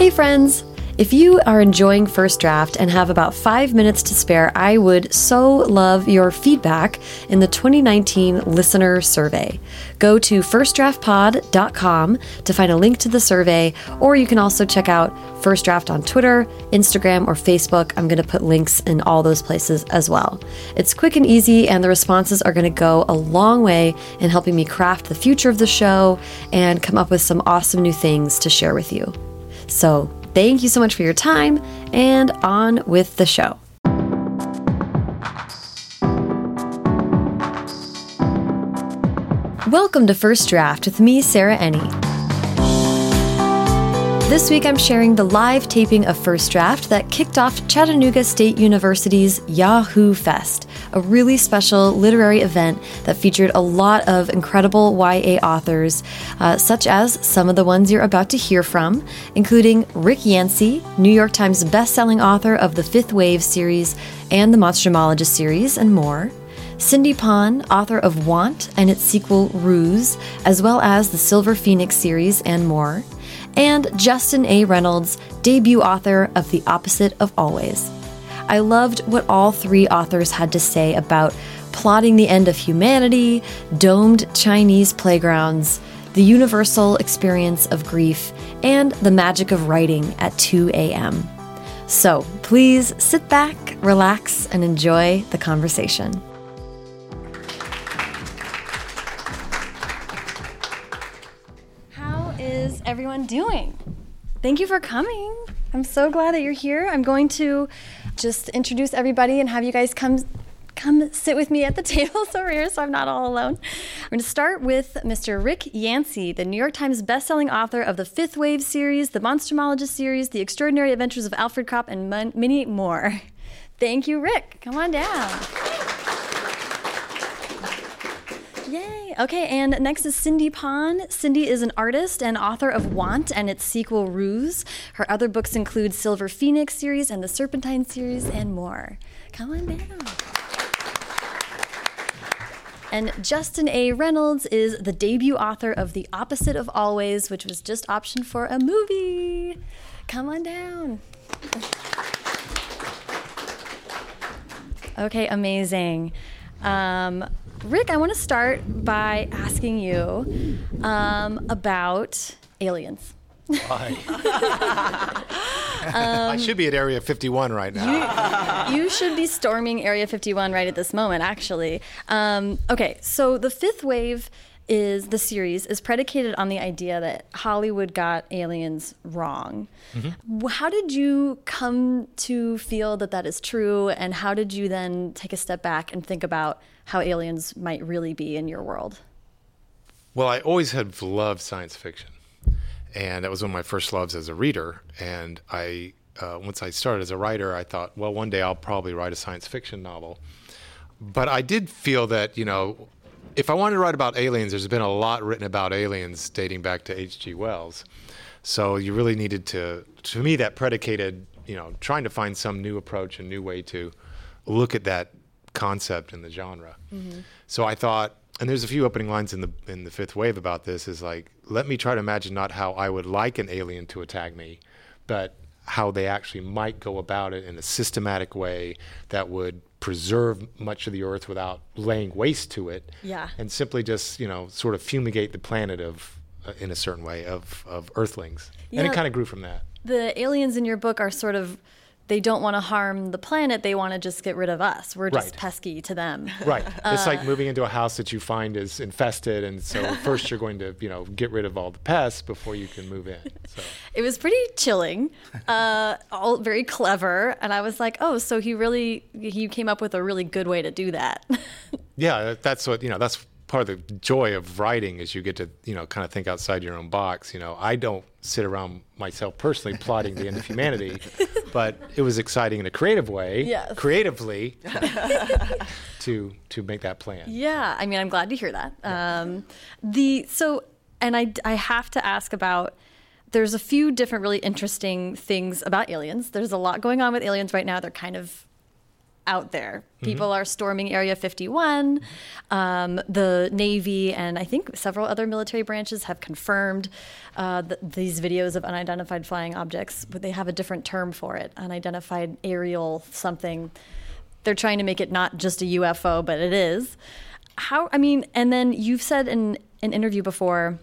Hey, friends! If you are enjoying First Draft and have about five minutes to spare, I would so love your feedback in the 2019 listener survey. Go to firstdraftpod.com to find a link to the survey, or you can also check out First Draft on Twitter, Instagram, or Facebook. I'm going to put links in all those places as well. It's quick and easy, and the responses are going to go a long way in helping me craft the future of the show and come up with some awesome new things to share with you. So, thank you so much for your time, and on with the show. Welcome to First Draft with me, Sarah Enni. This week I'm sharing the live taping of First Draft that kicked off Chattanooga State University's YA-Hoo Fest, a really special literary event that featured a lot of incredible YA authors, uh, such as some of the ones you're about to hear from, including Rick Yancey, New York Times bestselling author of the Fifth Wave series and the Monstrumologist series, and more. Cindy Pon, author of Want and its sequel Ruse, as well as the Silver Phoenix series and more. And Justin A. Reynolds, debut author of The Opposite of Always. I loved what all three authors had to say about plotting the end of humanity, domed Chinese playgrounds, the universal experience of grief, and the magic of writing at 2 a.m. So please sit back, relax, and enjoy the conversation. How is everyone doing? Thank you for coming. I'm so glad that you're here. I'm going to just introduce everybody and have you guys come come sit with me at the tables over here so I'm not all alone. I'm going to start with Mr. Rick Yancey, the New York Times bestselling author of the Fifth Wave series, the Monstrumologist series, The Extraordinary Adventures of Alfred Kopp, and many more. Thank you, Rick. Come on down. Okay, and next is Cindy Pon. Cindy is an artist and author of Want and its sequel Ruse. Her other books include Silver Phoenix series and the Serpentine series and more. Come on down. And Justin A. Reynolds is the debut author of The Opposite of Always, which was just optioned for a movie. Come on down. Okay, amazing. Um, Rick, I want to start by asking you um, about aliens. Why? I should be at Area 51 right now. You should be storming Area 51 right at this moment, actually. Um, okay, so the fifth wave is the series is predicated on the idea that Hollywood got aliens wrong. Mm-hmm. How did you come to feel that that is true, and how did you then take a step back and think about how aliens might really be in your world? Well, I always have loved science fiction, and that was one of my first loves as a reader. And I, uh, once I started as a writer, I thought, well, one day I'll probably write a science fiction novel. But I did feel that you know, if I wanted to write about aliens, there's been a lot written about aliens dating back to H.G. Wells. So you really needed to, to me, that predicated, you know, trying to find some new approach, a new way to look at that concept in the genre. So I thought, and there's a few opening lines in the in the fifth wave about this. Is like, let me try to imagine not how I would like an alien to attack me, but how they actually might go about it in a systematic way that would preserve much of the earth without laying waste to it Yeah. and simply just you know sort of fumigate the planet of uh, in a certain way of of earthlings yeah. and it kind of grew from that The aliens in your book are sort of. They don't want to harm the planet. They want to just get rid of us. We're just Right. pesky to them. right it's like moving into a house that you find is infested and so first you're going to you know get rid of all the pests before you can move in so It was pretty chilling, uh, all very clever, and I was like, "Oh, so he really he came up with a really good way to do that." yeah that's what you know that's part of the joy of writing is you get to you know kind of think outside your own box you know i don't sit around myself personally plotting the end of humanity but it was exciting in a creative way Yes. creatively to to make that plan yeah, I mean, I'm glad to hear that. Um, the so, and I I have to ask about. There's a few different really interesting things about aliens. There's a lot going on with aliens right now. They're kind of out there. People mm-hmm. are storming Area 51. Um, the Navy and I think several other military branches have confirmed uh, th- these videos of unidentified flying objects, but they have a different term for it unidentified aerial something. They're trying to make it not just a UFO, but it is. How, I mean, and then you've said in an interview before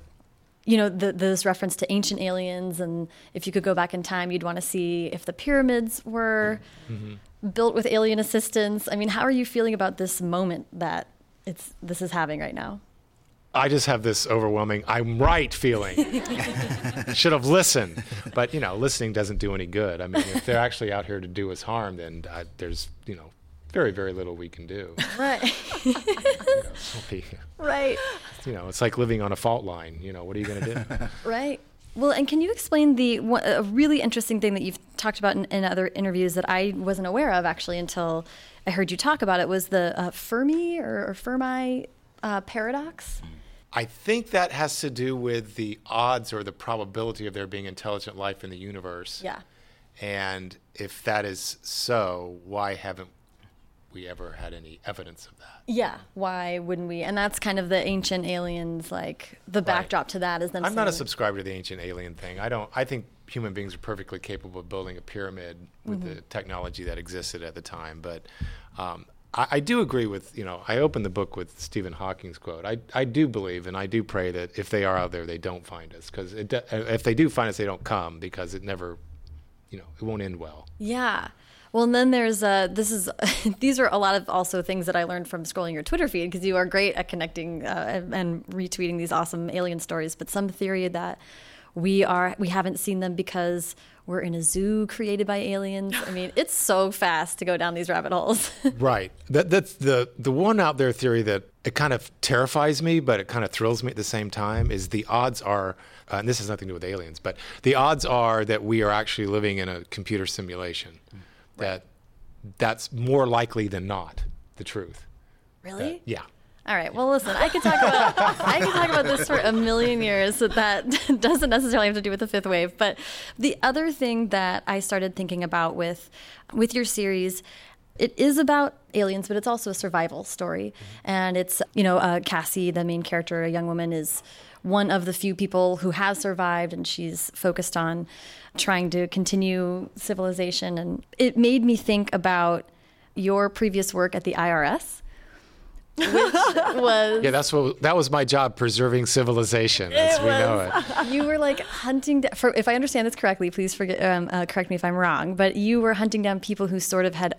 you know, the, this reference to ancient aliens, and if you could go back in time, you'd want to see if the pyramids were mm-hmm. Built with alien assistance. I mean, how are you feeling about this moment that it's this is having right now? I just have this overwhelming I'm right feeling. Should have listened. But, you know, listening doesn't do any good. I mean, if they're actually out here to do us harm, then I, there's, you know, very, very little we can do. Right. you know, we, right. You know, it's like living on a fault line. You know, what are you going to do? right. Well, and can you explain the a really interesting thing that you've talked about in, in, other interviews that I wasn't aware of actually until I heard you talk about it was the uh, Fermi or, or Fermi uh, paradox? I think that has to do with the odds or the probability of there being intelligent life in the universe. Yeah. And if that is so, why haven't we ever had any evidence of that. Yeah, why wouldn't we? And that's kind of the ancient aliens, like the backdrop right. to that is them. I'm not a subscriber to the ancient alien thing. I don't. I think human beings are perfectly capable of building a pyramid with mm-hmm. the technology that existed at the time. But um, I, I, do agree with you know. I opened the book with Stephen Hawking's quote. I I do believe and I do pray that if they are out there, they don't find us because if they do find us, they don't come because it never, you know, it won't end well. Yeah. Well, and then there's uh, this is these are a lot of also things that I learned from scrolling your Twitter feed because you are great at connecting uh, and retweeting these awesome alien stories. But some theory that we are we haven't seen them because we're in a zoo created by aliens. I mean, it's so fast to go down these rabbit holes. right. That that's the the one out there theory that it kind of terrifies me, but it kind of thrills me at the same time. Is the odds are, uh, and this has nothing to do with aliens, but the odds are that we are actually living in a computer simulation. Mm that that's more likely than not the truth. Really? That, yeah. All right. Well, listen, I could talk about I could talk about this for a million years. So that doesn't necessarily have to do with the fifth wave. But the other thing that I started thinking about with with your series it is about aliens, but it's also a survival story. And it's, you know, uh, Cassie, the main character, a young woman, is one of the few people who has survived, and she's focused on trying to continue civilization. And it made me think about your previous work at the IRS. which was yeah that's what that was my job preserving civilization as we know it you were like hunting down, for if i understand this correctly please forget um, uh, correct me if i'm wrong but you were hunting down people who sort of had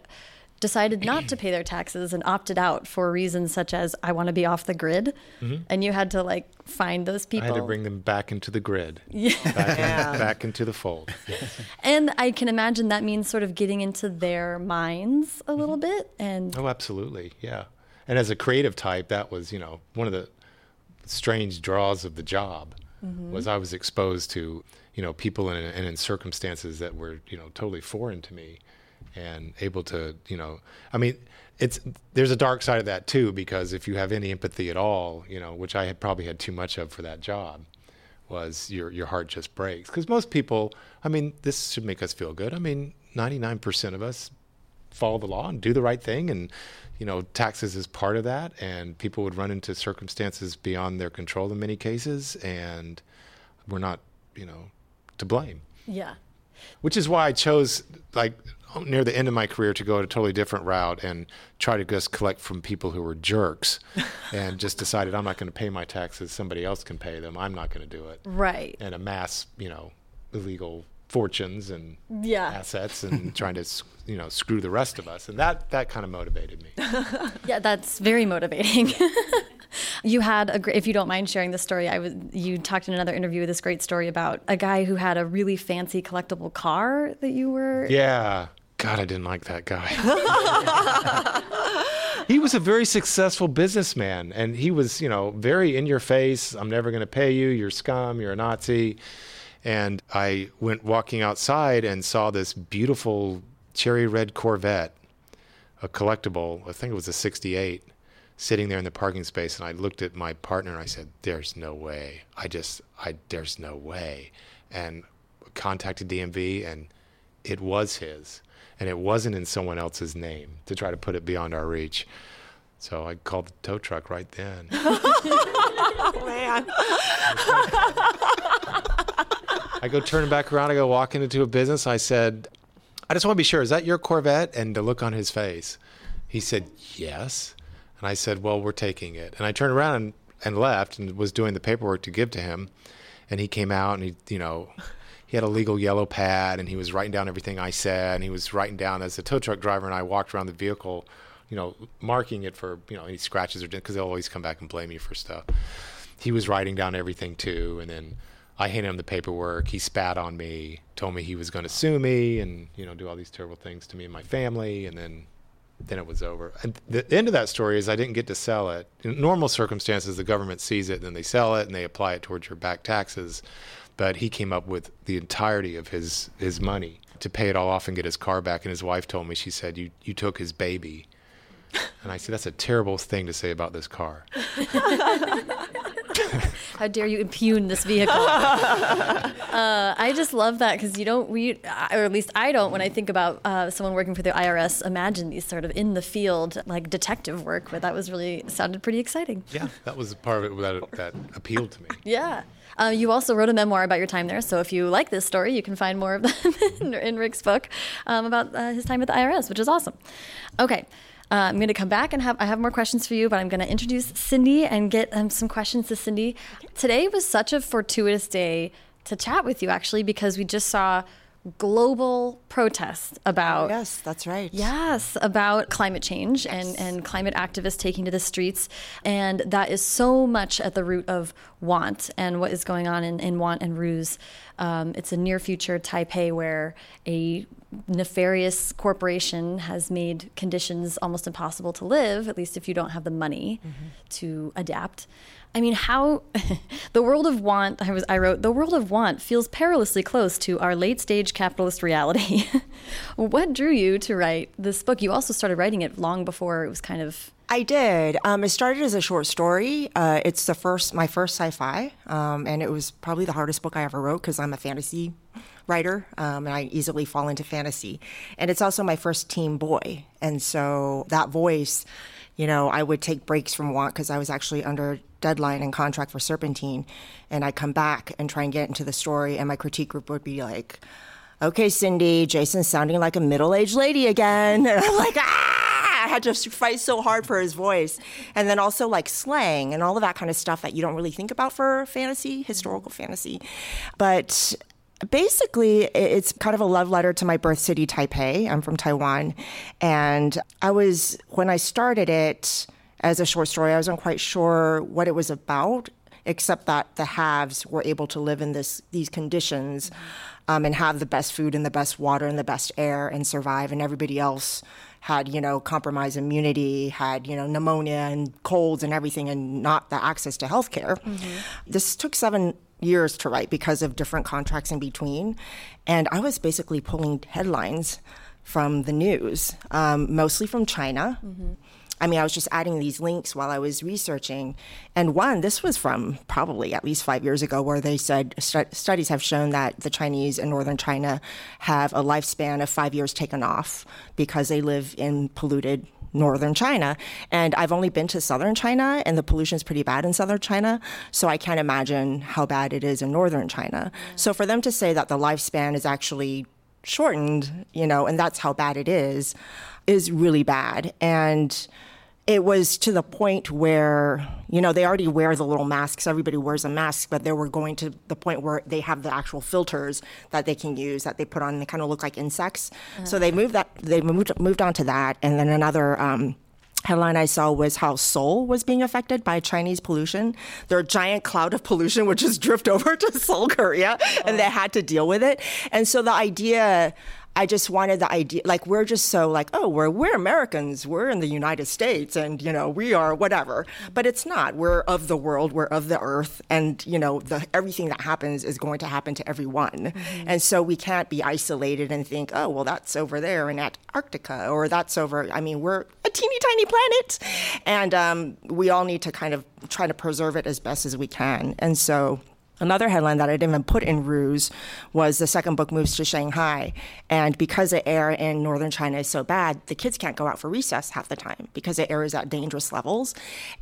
decided not to pay their taxes and opted out for reasons such as I want to be off the grid, mm-hmm. and you had to like find those people. I had to bring them back into the grid, yeah, back, yeah. In, back into the fold. And I can imagine that means sort of getting into their minds a little mm-hmm. bit. And oh, absolutely, yeah. And as a creative type, that was you know one of the strange draws of the job mm-hmm. was I was exposed to you know people in, and in circumstances that were you know totally foreign to me and able to you know i mean it's there's a dark side of that too because if you have any empathy at all you know which i had probably had too much of for that job was your your heart just breaks. Because most people i mean this should make us feel good. I mean 99% of us follow the law and do the right thing and you know taxes is part of that and people would run into circumstances beyond their control in many cases and we're not you know to blame. Yeah. Which is why i chose like near the end of my career to go a totally different route and try to just collect from people who were jerks and just decided I'm not going to pay my taxes. Somebody else can pay them. I'm not going to do it. Right. And amass, you know, illegal fortunes and yeah. assets and trying to you know screw the rest of us and that that kind of motivated me yeah that's very motivating you had a great if you don't mind sharing the story i was you talked in another interview with this great story about a guy who had a really fancy collectible car that you were yeah God, I didn't like that guy. he was a very successful businessman, and he was, you know, very in your face. I'm never going to pay you. You're scum. You're a Nazi. And I went walking outside and saw this beautiful cherry red Corvette, a collectible. I think it was a '68, sitting there in the parking space. And I looked at my partner and I said, "There's no way. I just, I, there's no way." And contacted DMV, and it was his and it wasn't in someone else's name to try to put it beyond our reach. So I called the tow truck right then. oh, man. I go turning back around. I go walking into a business. I said, I just want to be sure, is that your Corvette? And the look on his face, he said, yes. And I said, well, we're taking it. And I turned around and, and left and was doing the paperwork to give to him. And he came out and he, you know, he had a legal yellow pad and he was writing down everything I said. And he was writing down as a tow truck driver. And I walked around the vehicle, you know, marking it for, you know, any scratches or because they'll always come back and blame you for stuff. He was writing down everything too. And then I handed him the paperwork. He spat on me, told me he was going to sue me, and you know do all these terrible things to me and my family. And then, then it was over. And the end of that story is I didn't get to sell it. In normal circumstances, the government sees it, and then they sell it, and they apply it towards your back taxes. But he came up with the entirety of his his money to pay it all off and get his car back. And his wife told me, she said, "You you took his baby." And I said, "That's a terrible thing to say about this car." How dare you impugn this vehicle? uh, I just love that because you don't, we, or at least I don't, when I think about uh, someone working for the IRS, imagine these sort of in the field, like detective work, but that was really, sounded pretty exciting. Yeah, that was part of it that, that appealed to me. Yeah. Uh, you also wrote a memoir about your time there, so if you like this story, you can find more of them in, in Rick's book um, about uh, his time at the IRS, which is awesome. Okay, uh, I'm going to come back and have I have more questions for you, but I'm going to introduce Cindy and get um, some questions to Cindy. Today was such a fortuitous day to chat with you, actually, because we just saw global protest about oh, yes that's right yes about climate change yes. and and climate activists taking to the streets and that is so much at the root of want and what is going on in, in want and ruse um, it's a near future taipei where a nefarious corporation has made conditions almost impossible to live, at least if you don't have the money mm-hmm. to adapt. I mean, how the world of want, I, was, I wrote, the world of want feels perilously close to our late stage capitalist reality. what drew you to write this book? You also started writing it long before it was kind of I did. Um, it started as a short story. Uh, it's the first, my first sci-fi, um, and it was probably the hardest book I ever wrote because I'm a fantasy writer, um, and I easily fall into fantasy. And it's also my first teen boy, and so that voice, you know, I would take breaks from want because I was actually under deadline and contract for Serpentine, and I'd come back and try and get into the story, and my critique group would be like. Okay, Cindy, Jason's sounding like a middle aged lady again. And I'm like, ah! I had to fight so hard for his voice. And then also like slang and all of that kind of stuff that you don't really think about for fantasy, historical fantasy. But basically it's kind of a love letter to my birth city taipei. I'm from taiwan. And i was when i started it as a short story i wasn't quite sure what it was about except that the haves were able to live in this these conditions um, and have the best food and the best water and the best air and survive and everybody else had, you know, compromised immunity, had, you know, pneumonia and colds and everything, and not the access to health care. Mm-hmm. This took seven years to write because of different contracts in between. And I was basically pulling headlines from the news, um, mostly from China. Mm-hmm. I mean, I was just adding these links while I was researching. And one, this was from probably at least five years ago, where they said st- studies have shown that the Chinese in northern China have a lifespan of five years taken off because they live in polluted northern China. And I've only been to southern China, and the pollution is pretty bad in southern China. So I can't imagine how bad it is in northern China. Yeah. So for them to say that the lifespan is actually shortened, you know, and that's how bad it is, is really bad. And it was to the point where you know they already wear the little masks everybody wears a mask but they were going to the point where they have the actual filters that they can use that they put on they kind of look like insects uh-huh. so they moved that they moved moved on to that and then another um, headline I saw was how Seoul was being affected by Chinese pollution. Their giant cloud of pollution would just drift over to Seoul, Korea, and they had to deal with it. And so the idea I just wanted the idea, like we're just so like, oh, we're we're Americans, we're in the United States, and you know we are whatever. But it's not. We're of the world, we're of the earth, and you know the everything that happens is going to happen to everyone. Mm-hmm. And so we can't be isolated and think, oh, well, that's over there in Antarctica, or that's over. I mean, we're a teeny tiny planet, and um, we all need to kind of try to preserve it as best as we can. And so Another headline that I didn't even put in Ruse was the second book moves to Shanghai. And because the air in northern China is so bad, the kids can't go out for recess half the time because the air is at dangerous levels.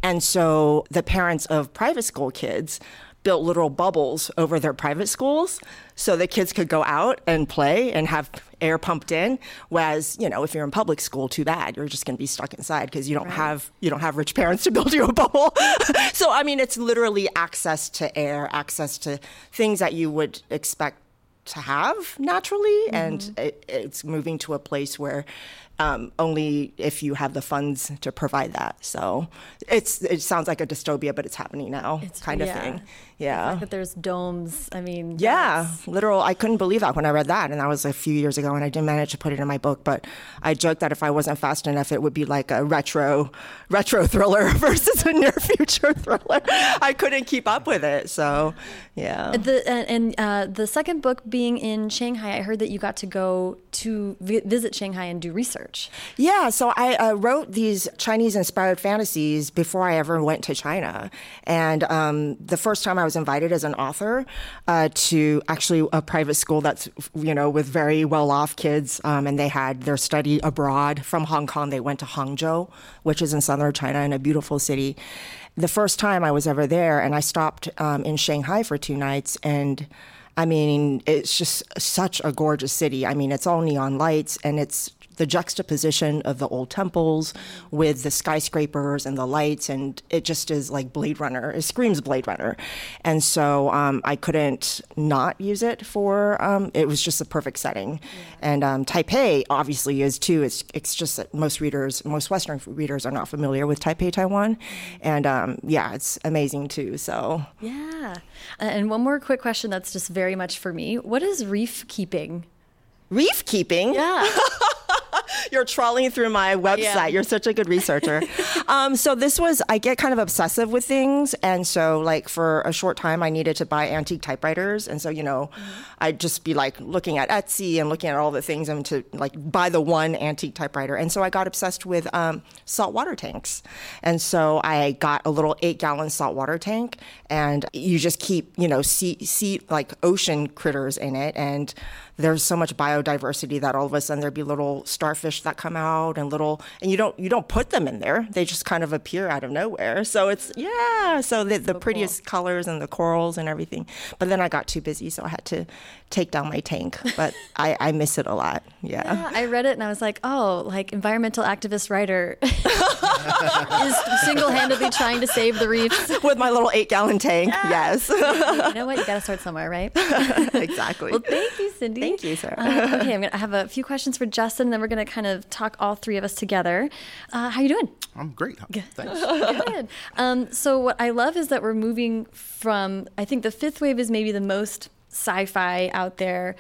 And so the parents of private school kids built little bubbles over their private schools so the kids could go out and play and have air pumped in whereas you know if you're in public school too bad you're just going to be stuck inside because you don't right. have you don't have rich parents to build you a bubble so i mean it's literally access to air access to things that you would expect to have naturally mm-hmm. and it, it's moving to a place where um, only if you have the funds to provide that. So it's it sounds like a dystopia, but it's happening now, it's, kind of yeah. thing. Yeah. The that there's domes. I mean. Yeah, that's... literal. I couldn't believe that when I read that, and that was a few years ago, and I didn't manage to put it in my book. But I joked that if I wasn't fast enough, it would be like a retro retro thriller versus a near future thriller. I couldn't keep up with it. So, yeah. The and, uh, the second book being in Shanghai, I heard that you got to go to visit Shanghai and do research. Yeah. So I uh, wrote these Chinese inspired fantasies before I ever went to China, and um, the first time I was invited as an author uh, to actually a private school that's you know with very well off kids, um, and they had their study abroad from Hong Kong. They went to Hangzhou, which is in southern China, in a beautiful city. The first time I was ever there, and I stopped um, in Shanghai for two nights, and I mean, it's just such a gorgeous city. I mean, it's all neon lights and it's the juxtaposition of the old temples with the skyscrapers and the lights, and it just is like Blade Runner. It screams Blade Runner, and so um, I couldn't not use it for. Um, it was just a perfect setting, and um, Taipei obviously is too. It's it's just that most readers, most Western readers, are not familiar with Taipei, Taiwan, and um, yeah, it's amazing too. So yeah, and one more quick question that's just very much for me. What is reef keeping? Reef keeping? Yeah. You're trawling through my website. Yeah. You're such a good researcher. um, so this was I get kind of obsessive with things, and so like for a short time I needed to buy antique typewriters, and so you know mm-hmm. I'd just be like looking at Etsy and looking at all the things and to like buy the one antique typewriter, and so I got obsessed with um, saltwater tanks, and so I got a little eight gallon saltwater tank, and you just keep you know see see like ocean critters in it, and there's so much biodiversity that all of a sudden there'd be little starfish that come out and little and you don't you don't put them in there. They just kind of appear out of nowhere so it's yeah so the, the so prettiest cool. colors and the corals and everything but then i got too busy so i had to take down my tank but I, I miss it a lot yeah. yeah i read it and i was like oh like environmental activist writer is single-handedly trying to save the reefs with my little eight gallon tank yeah. yes you know what you gotta start somewhere right exactly well thank you cindy Thank you, Sarah. Uh, okay, I'm gonna have a few questions for Justin, and then we're gonna kind of talk all three of us together. Uh, how you doing? I'm great. Good. Thanks. Good. Um, so what I love is that we're moving from. I think the fifth wave is maybe the most sci-fi out there.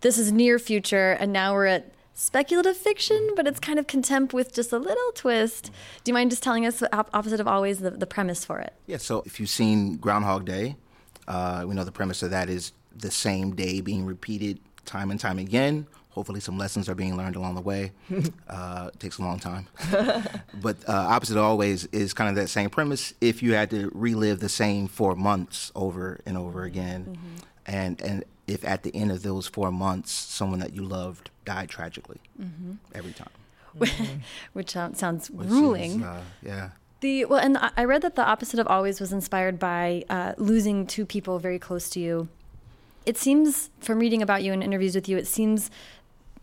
This is near future, and now we're at speculative fiction, but it's kind of contempt with just a little twist. Do you mind just telling us op- opposite of always the, the premise for it? Yeah. So if you've seen Groundhog Day, uh, we know the premise of that is the same day being repeated time and time again. Hopefully, some lessons are being learned along the way. uh, it takes a long time. but uh, opposite of always is kind of that same premise. If you had to relive the same four months over and over again, mm-hmm. and and if at the end of those four months, someone that you loved died tragically mm-hmm. every time, which sounds which grueling. Is, uh, yeah. The well, and I read that the opposite of always was inspired by uh, losing two people very close to you it seems from reading about you and interviews with you, it seems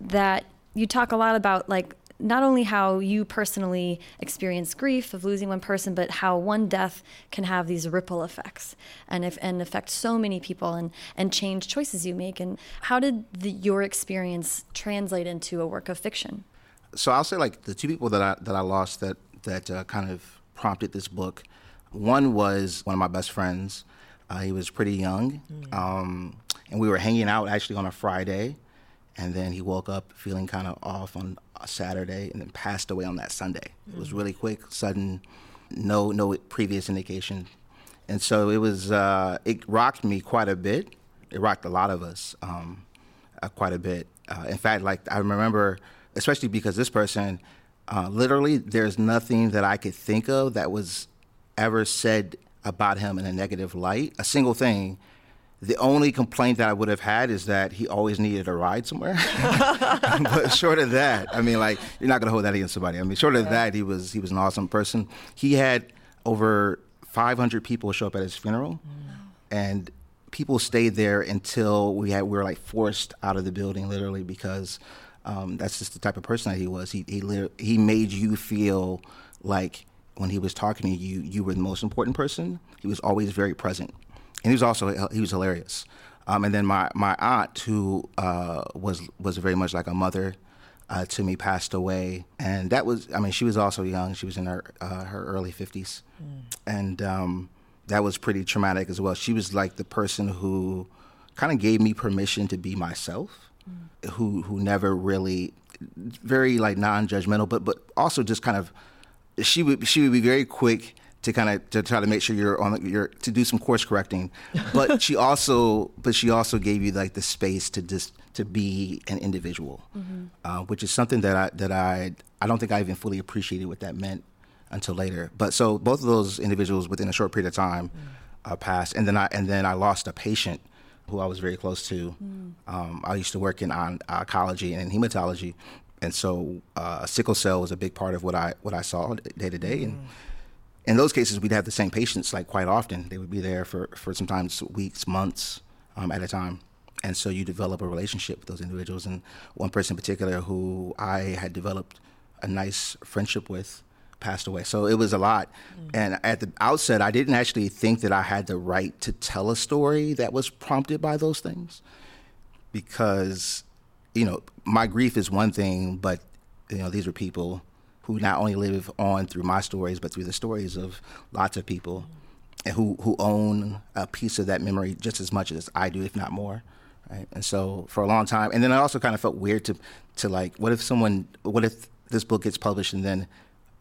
that you talk a lot about like not only how you personally experience grief of losing one person, but how one death can have these ripple effects and if, and affect so many people and and change choices you make. And how did the, your experience translate into a work of fiction? So I'll say like the two people that I that I lost that that uh, kind of prompted this book. One was one of my best friends. Uh, he was pretty young. Mm. Um, and we were hanging out actually on a Friday, and then he woke up feeling kind of off on a Saturday, and then passed away on that Sunday. Mm-hmm. It was really quick, sudden, no no previous indication, and so it was uh, it rocked me quite a bit. It rocked a lot of us um, uh, quite a bit. Uh, in fact, like I remember, especially because this person, uh, literally, there's nothing that I could think of that was ever said about him in a negative light. A single thing The only complaint that I would have had is that he always needed a ride somewhere. but short of that, I mean, like you're not gonna hold that against somebody. I mean, short of that, he was he was an awesome person. He had over 500 people show up at his funeral, and people stayed there until we had we were like forced out of the building literally because um, that's just the type of person that he was. He he lit- he made you feel like when he was talking to you, you were the most important person. He was always very present, and he was also he was hilarious. Um, and then my my aunt, who uh, was was very much like a mother uh, to me, passed away, and that was I mean she was also young. She was in her uh, her early fifties, and um, that was pretty traumatic as well. She was like the person who kind of gave me permission to be myself, who who never really very like non-judgmental, but but also just kind of she would she would be very quick to kind of to try to make sure you're on the, you're to do some course correcting, but she also but she also gave you like the space to just to be an individual, uh, which is something that I that I I don't think I even fully appreciated what that meant until later. But so both of those individuals within a short period of time uh, passed, and then I and then I lost a patient who I was very close to. Um, I used to work in on, oncology and in hematology, and so uh, sickle cell was a big part of what I what I saw day to day. And in those cases, we'd have the same patients like quite often. They would be there for for sometimes weeks, months um, at a time. And so you develop a relationship with those individuals. And one person in particular who I had developed a nice friendship with passed away. So it was a lot. And at the outset, I didn't actually think that I had the right to tell a story that was prompted by those things because, you know, my grief is one thing, but, you know, these are people who not only live on through my stories, but through the stories of lots of people and who, who own a piece of that memory just as much as I do, if not more. Right. And so for a long time, and then I also kind of felt weird to, to like, what if someone, what if this book gets published and then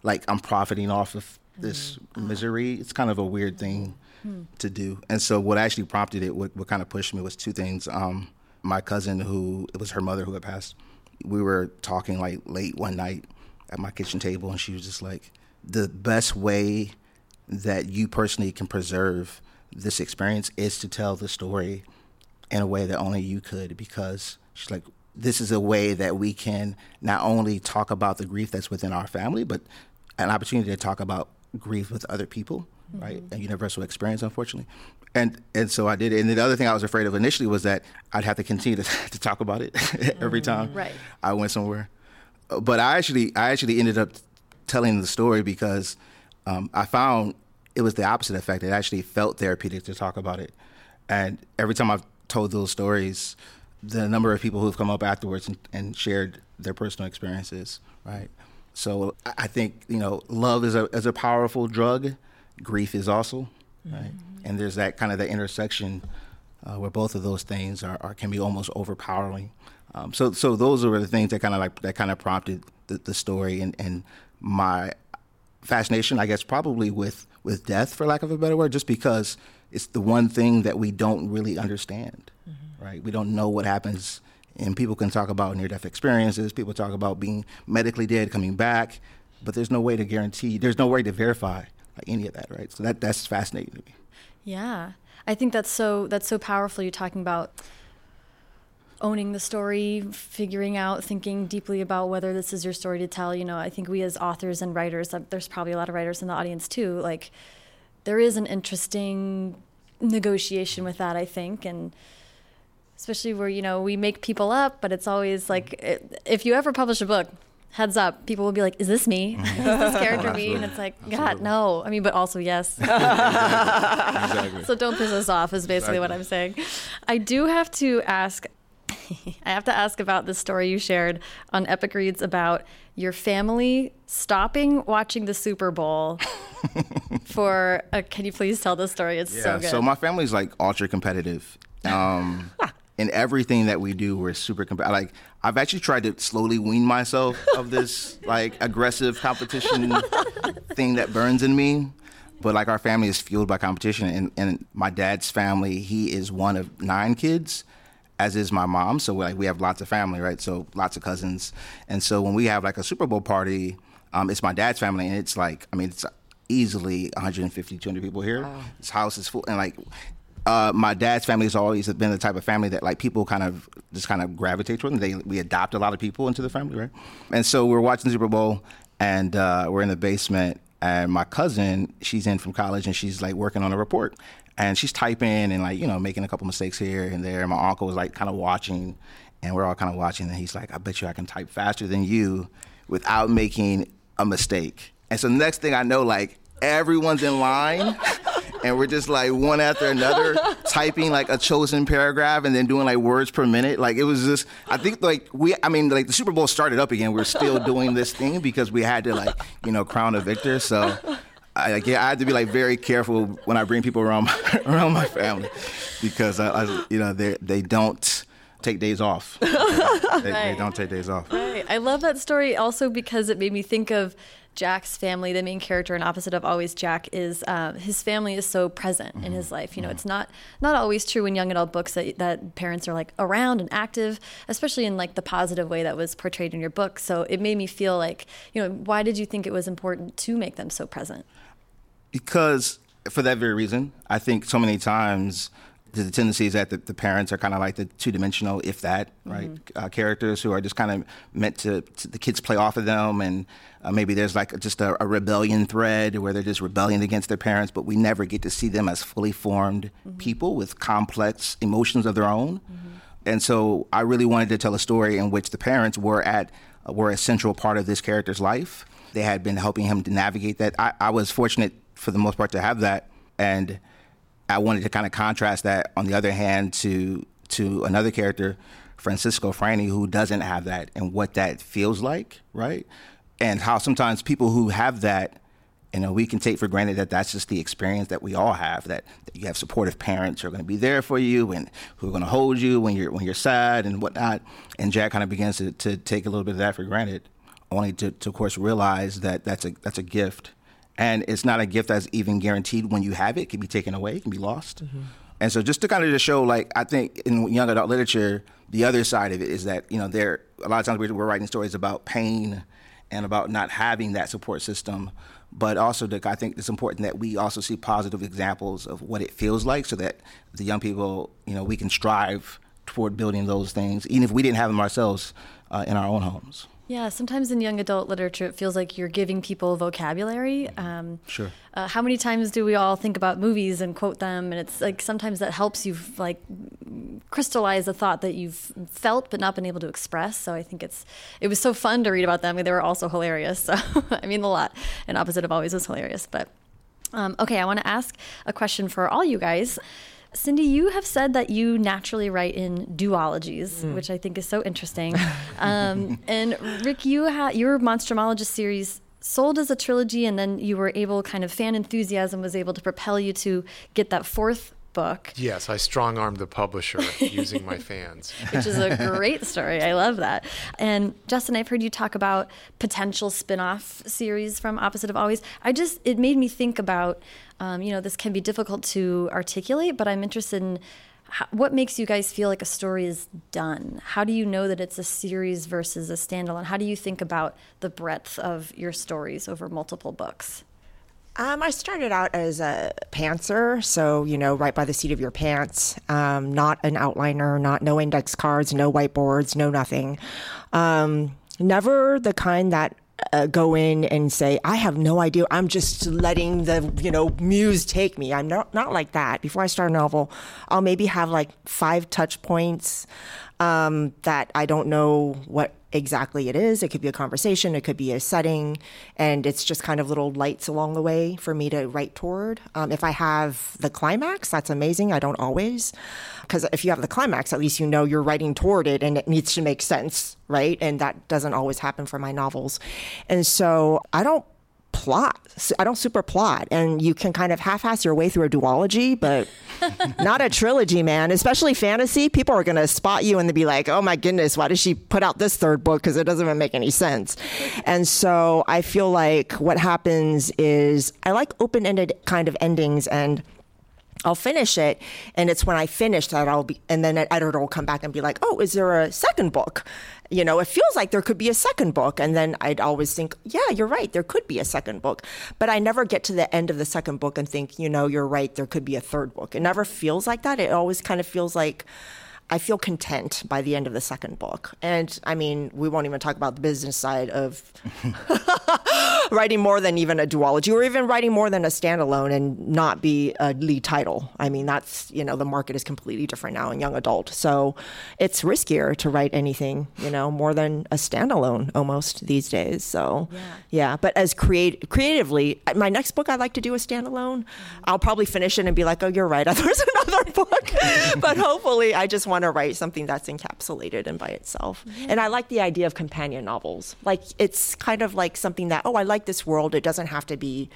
like I'm profiting off of this mm-hmm. uh-huh. misery? It's kind of a weird thing hmm. to do. And so what actually prompted it, what, what kind of pushed me was two things. Um, my cousin who, it was her mother who had passed. We were talking like late one night at my kitchen table and she was just like, the best way that you personally can preserve this experience is to tell the story in a way that only you could because she's like this is a way that we can not only talk about the grief that's within our family but an opportunity to talk about grief with other people right mm-hmm. a universal experience unfortunately and and so I did it. And the other thing I was afraid of initially was that I'd have to continue to, to talk about it every mm, time Right. I went somewhere. But I actually I actually ended up telling the story because um, I found it was the opposite effect. It actually felt therapeutic to talk about it. And every time I've told those stories, the number of people who've come up afterwards and, and shared their personal experiences, right? So I I think you know, love is a is a powerful drug. Grief is also, right? And there's that kind of the intersection uh, where both of those things are, are can be almost overpowering. Um, so so those were the things that kind of like that kind of prompted the, the story and, and my fascination, I guess, probably with with death, for lack of a better word, just because it's the one thing that we don't really understand, right? We don't know what happens, and people can talk about near death experiences. People talk about being medically dead, coming back, but there's no way to guarantee. There's no way to verify like any of that, right? So that that's fascinating to me. Yeah. I think that's so that's so powerful. You're talking about owning the story, figuring out, thinking deeply about whether this is your story to tell. You know, I think we as authors and writers, there's probably a lot of writers in the audience too. Like, there is an interesting negotiation with that, I think, and especially where you know we make people up, but it's always like it, if you ever publish a book. Heads up, people will be like, "Is this me? Mm-hmm. Is this character me?" And it's like, God, no. I mean, but also yes. exactly. So don't piss us off is basically what I'm saying. I do have to ask I have to ask about the story you shared on Epic Reads about your family stopping watching the Super Bowl for a, can you please tell the story? It's so good. So my family's like ultra competitive. Um, in everything that we do, we're super competitive. Like I've actually tried to slowly wean myself of this like aggressive competition thing that burns in me. But like our family is fueled by competition, and, and my dad's family, he is one of nine kids, as is my mom. So like we have lots of family, right? So lots of cousins, and so when we have like a Super Bowl party, um, it's my dad's family, and it's like I mean it's easily 150, 200 people here. This house is full, and like uh, my dad's family has always been the type of family that like people kind of just kind of gravitate toward. They we adopt a lot of people into the family, right? And so we're watching Super Bowl, and uh, we're in the basement, and my cousin, she's in from college, and she's like working on a report, and she's typing and like you know making a couple mistakes here and there. And My uncle was like kind of watching, and we're all kind of watching, and he's like, "I bet you I can type faster than you without making a mistake." And so next thing I know, like everyone's in line and we're just like one after another typing like a chosen paragraph and then doing like words per minute like it was just i think like we i mean like the super bowl started up again we're still doing this thing because we had to like you know crown a victor so I, yeah, I had to be like very careful when I bring people around my, around my family because I, I you know they they don't take days off. they, right. they, don't take days off. Right. I love that story also because it made me think of Jack's family, the main character and opposite of always Jack, is uh, his family is so present mm-hmm. in his life. You know, mm-hmm. it's not not always true in young adult books that that parents are like around and active, especially in like the positive way that was portrayed in your book. So it made me feel like, you know, why did you think it was important to make them so present? Because for that very reason, I think so many times the tendency is that the, the parents are kind of like the two dimensional, if that, right? Mm-hmm. Uh, characters who are just kind of meant to, to, the kids play off of them, and uh, maybe there's like just a, a, rebellion thread where they're just rebelling against their parents, but we never get to see them as fully formed mm-hmm. people with complex emotions of their own. Mm-hmm. And so I really wanted to tell a story in which the parents were at uh, were a central part of this character's life. They had been helping him to navigate that. I, I was fortunate for the most part to have that, and I wanted to kind of contrast that, on the other hand, to to another character, Francisco Franny, who doesn't have that, and what that feels like, right? And how sometimes people who have that, you know, we can take for granted that that's just the experience that we all have. That, that you have supportive parents who are going to be there for you and who are going to hold you when you're when you're sad and whatnot. And Jack kind of begins to, to take a little bit of that for granted, only to, to of course realize that that's a that's a gift and it's not a gift that's even guaranteed when you have it. It can be taken away, it can be lost. Mm-hmm. And so just to kind of just show, like, I think in young adult literature, the other side of it is that, you know, there, a lot of times we're, writing stories about pain and about not having that support system. But also, that I think it's important that we also see positive examples of what it feels like so that the young people, you know, we can strive toward building those things, even if we didn't have them ourselves uh, in our own homes. Yeah, sometimes in young adult literature, it feels like you're giving people vocabulary. Um, sure. Uh, how many times do we all think about movies and quote them? And it's like sometimes that helps you like crystallize a thought that you've felt but not been able to express. So I think it's it was so fun to read about them. I mean, They were also hilarious. So I mean, a lot. And opposite of always was hilarious. But um, okay, I want to ask a question for all you guys. Cindy, you have said that you naturally write in duologies, mm. which I think is so interesting. Um, and Rick, you had your Monstrumologist series sold as a trilogy, and then you were able, kind of fan enthusiasm was able to propel you to get that fourth book. Yes, I strong armed the publisher using my fans. Which is a great story. I love that. And Justin, I've heard you talk about potential spin off series from Opposite of Always. I just, it made me think about, um, you know, this can be difficult to articulate, but I'm interested in. How, what makes you guys feel like a story is done? How do you know that it's a series versus a standalone? How do you think about the breadth of your stories over multiple books? Um, I started out as a pantser, so you know, right by the seat of your pants. Um, not an outliner, not no index cards, no whiteboards, no nothing. Um, never the kind that uh, go in and say, "I have no idea. I'm just letting the you know muse take me." I'm not not like that. Before I start a novel, I'll maybe have like five touch points um, that I don't know what exactly it is. It could be a conversation, it could be a setting, and it's just kind of little lights along the way for me to write toward. Um, if I have the climax, that's amazing. I don't always, because if you have the climax, at least you know you're writing toward it and it needs to make sense, right? And that doesn't always happen for my novels. And so I don't plot. I don't super plot, and you can kind of half-ass your way through a duology, but not a trilogy, man. Especially fantasy, people are gonna spot you and they be like, "Oh my goodness, why did she put out this third book? Because it doesn't even make any sense." And so I feel like what happens is I like open-ended kind of endings and I'll finish it, and it's when I finish that I'll be, and then an editor will come back and be like, "Oh, is there a second book?" You know, it feels like there could be a second book, and then I'd always think, "Yeah, you're right, there could be a second book," but I never get to the end of the second book and think, "You know, you're right, there could be a third book." It never feels like that. It always kind of feels like I feel content by the end of the second book. And I mean, we won't even talk about the business side of writing more than even a duology or even writing more than a standalone and not be a lead title. I mean, that's, you know, the market is completely different now in young adult. So it's riskier to write anything, you know, more than a standalone almost these days. So yeah, yeah. but as create creatively, my next book I'd like to do a standalone. I'll probably finish it and be like, "Oh, you're right. There's another book." but hopefully I just want to write something that's encapsulated and by itself. Yeah. And I like the idea of companion novels. Like it's kind of like something that, "Oh, I like this world. It doesn't have to be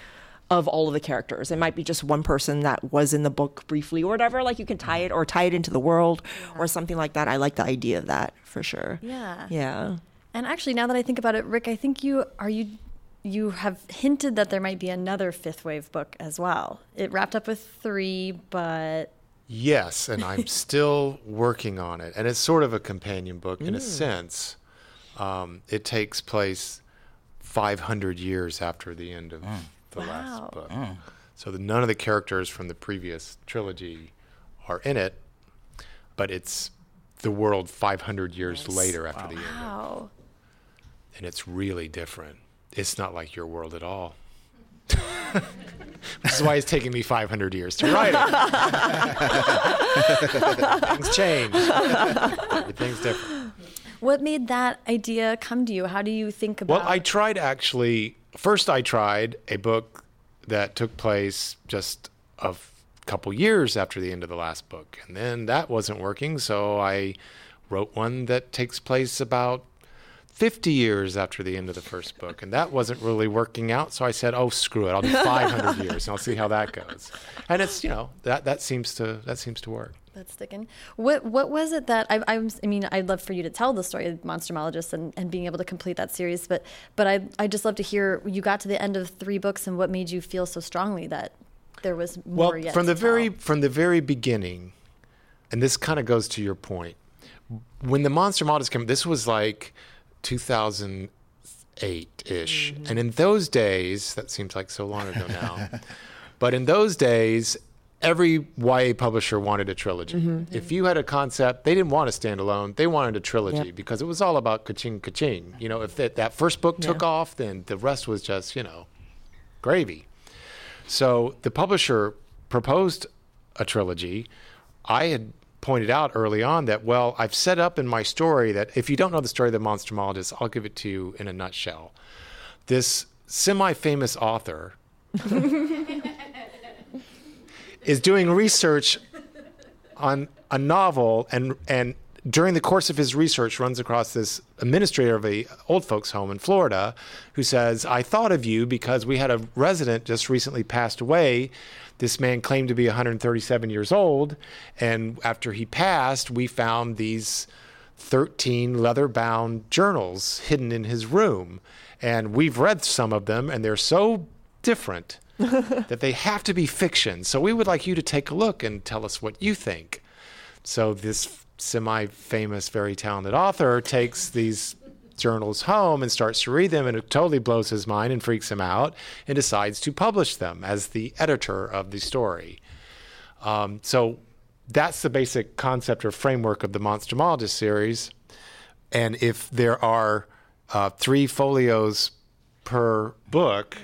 of all of the characters. It might be just one person that was in the book briefly or whatever. Like you can tie it or tie it into the world yeah. or something like that. I like the idea of that for sure. Yeah. Yeah. And actually, now that I think about it, Rick, I think you are you you have hinted that there might be another fifth wave book as well. It wrapped up with three, but yes, and I'm still working on it, and it's sort of a companion book in mm. a sense. Um, it takes place 500 years after the end of mm. the wow. last book. Mm. So the, none of the characters from the previous trilogy are in it, but it's the world 500 years nice. later after wow. the end. Wow. And it's really different. It's not like your world at all. Which is why it's taking me 500 years to write it. Things change. Everything's different. What made that idea come to you? How do you think about? It? Well, I tried actually. First, I tried a book that took place just a couple years after the end of the last book, and then that wasn't working. So I wrote one that takes place about 50 years after the end of the first book, and that wasn't really working out. So I said, "Oh, screw it! I'll do 500 years, and I'll see how that goes." And it's you know that that seems to that seems to work. That's sticking. What what was it that I, I, I mean? I'd love for you to tell the story of Monstrumologist and, and being able to complete that series, but but I I just love to hear you got to the end of three books and what made you feel so strongly that there was more well, yet. from the tell. very from the very beginning, and this kind of goes to your point. When the Monstrumologist came, this was like 2008 ish, mm-hmm. and in those days, that seems like so long ago now. but in those days, every YA publisher wanted a trilogy. Mm-hmm. If you had a concept, they didn't want a standalone. They wanted a trilogy yep. because it was all about ka-ching, ka-ching. You know, if that, that first book took yeah. off, then the rest was just, you know, gravy. So the publisher proposed a trilogy. I had pointed out early on that, well, I've set up in my story that if you don't know the story of the Monstrumologist, I'll give it to you in a nutshell. This semi famous author is doing research on a novel and and during the course of his research runs across this administrator of a old folks home in Florida who says, "I thought of you because we had a resident just recently passed away. This man claimed to be 137 years old, and after he passed, we found these 13 leather-bound journals hidden in his room, and we've read some of them and they're so different that they have to be fiction. So we would like you to take a look and tell us what you think. So this semi famous, very talented author takes these journals home and starts to read them, and it totally blows his mind and freaks him out, and decides to publish them as the editor of the story. Um, so that's the basic concept or framework of the Monstrumologist series. And if there are uh, three folios per book,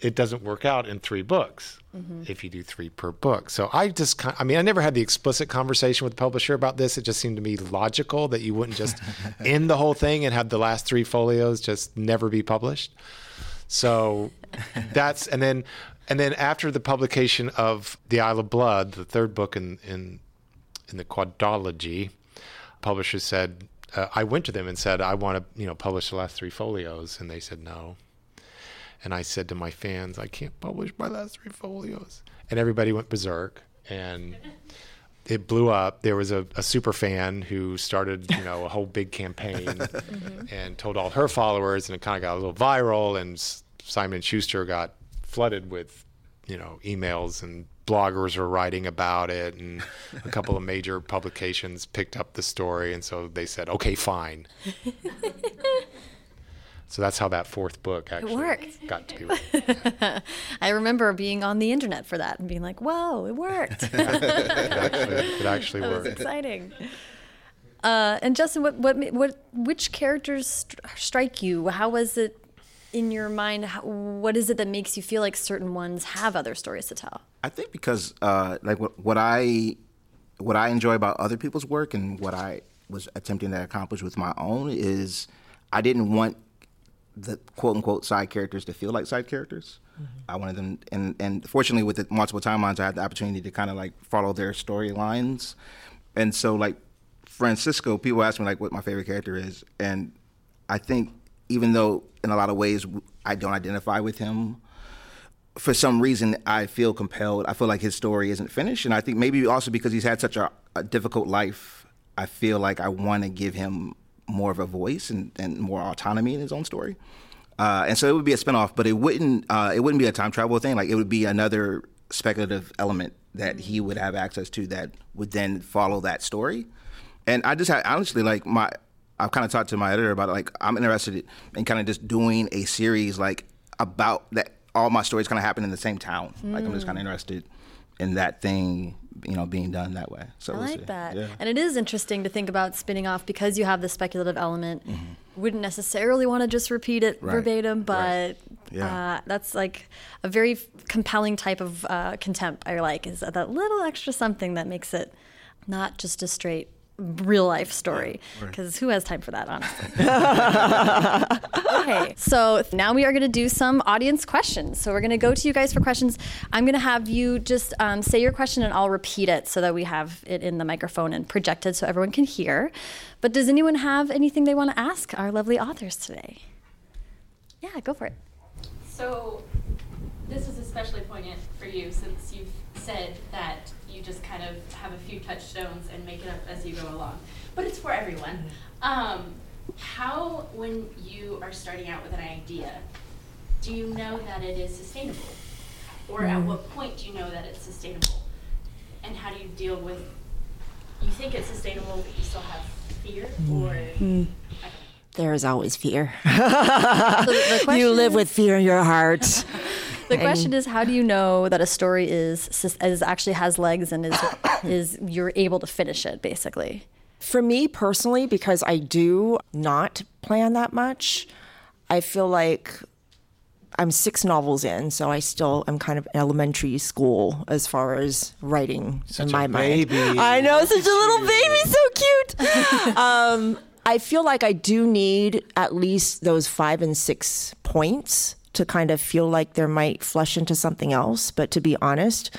it doesn't work out in three books mm-hmm. if you do three per book. So I just, I mean, I never had the explicit conversation with the publisher about this. It just seemed to me logical that you wouldn't just end the whole thing and have the last three folios just never be published. So that's, and then, and then after the publication of The Isle of Blood, the third book in, in, in the quadrilogy, publishers said, uh, I went to them and said, I want to, you know, publish the last three folios. And they said, no, and I said to my fans, I can't publish my last three folios. And everybody went berserk and it blew up. There was a, a super fan who started, you know, a whole big campaign mm-hmm. and told all her followers, and it kind of got a little viral. And Simon Schuster got flooded with you know, emails and bloggers were writing about it, and a couple of major publications picked up the story, and so they said, "Okay, fine." So that's how that fourth book actually worked. got to be written. I remember being on the internet for that and being like, "Whoa, it worked!" It actually, it actually That was exciting. Uh, and Justin, what, what, what, which characters st- strike you? How was it in your mind? How, what is it that makes you feel like certain ones have other stories to tell? I think because uh, like what, what I what I enjoy about other people's work and what I was attempting to accomplish with my own is I didn't want the quote unquote side characters to feel like side characters. I wanted them, and and fortunately with the multiple timelines, I had the opportunity to kind of like follow their storylines, and so like Francisco, people ask me like what my favorite character is, and I think even though in a lot of ways I don't identify with him, for some reason I feel compelled. I feel like his story isn't finished, and I think maybe also because he's had such a, a difficult life, I feel like I want to give him more of a voice and, and more autonomy in his own story. Uh, and so it would be a spinoff, but it wouldn't uh, it wouldn't be a time travel thing. Like it would be another speculative element that he would have access to that would then follow that story. And I just had honestly like my I've kind of talked to my editor about it. Like I'm interested in kind of just doing a series like about that. All my stories kind of happen in the same town. Like I'm just kind of interested in that thing, you know, being done that way. So I we'll like see. that. Yeah. And it is interesting to think about spinning off because you have the speculative element. Wouldn't necessarily want to just repeat it Mm-hmm. Right. verbatim, but Right. Yeah. uh, that's like a very compelling type of uh, contempt I like is that little extra something that makes it not just a straight real life story. Because who has time for that honestly? Okay so now we are going to do some audience questions. So we're going to go to you guys for questions. I'm going to have you just um, say your question and i'll repeat it so that we have it in the microphone and projected so everyone can hear. But does anyone have anything they want to ask our lovely authors today? Yeah go for it. So, this is especially poignant for you since you've said that you just kind of have a few touchstones and make it up as you go along. But it's for everyone. Mm-hmm. Um, how, when you are starting out with an idea, do you know that it is sustainable? Or at mm-hmm. what point do you know that it's sustainable? And how do you deal with, you think it's sustainable, but you still have fear? Mm-hmm. Or, I. There is always fear. So the- the you live is- with fear in your heart. The question is, how do you know that a story is is actually has legs and is is you're able to finish it basically? For me personally, because I do not plan that much, I feel like I'm six novels in, so I still am kind of elementary school as far as writing in a my mind. baby. I know, such a little baby, so cute. um, I feel like I do need at least those five and six points to kind of feel like there might flush into something else. But to be honest,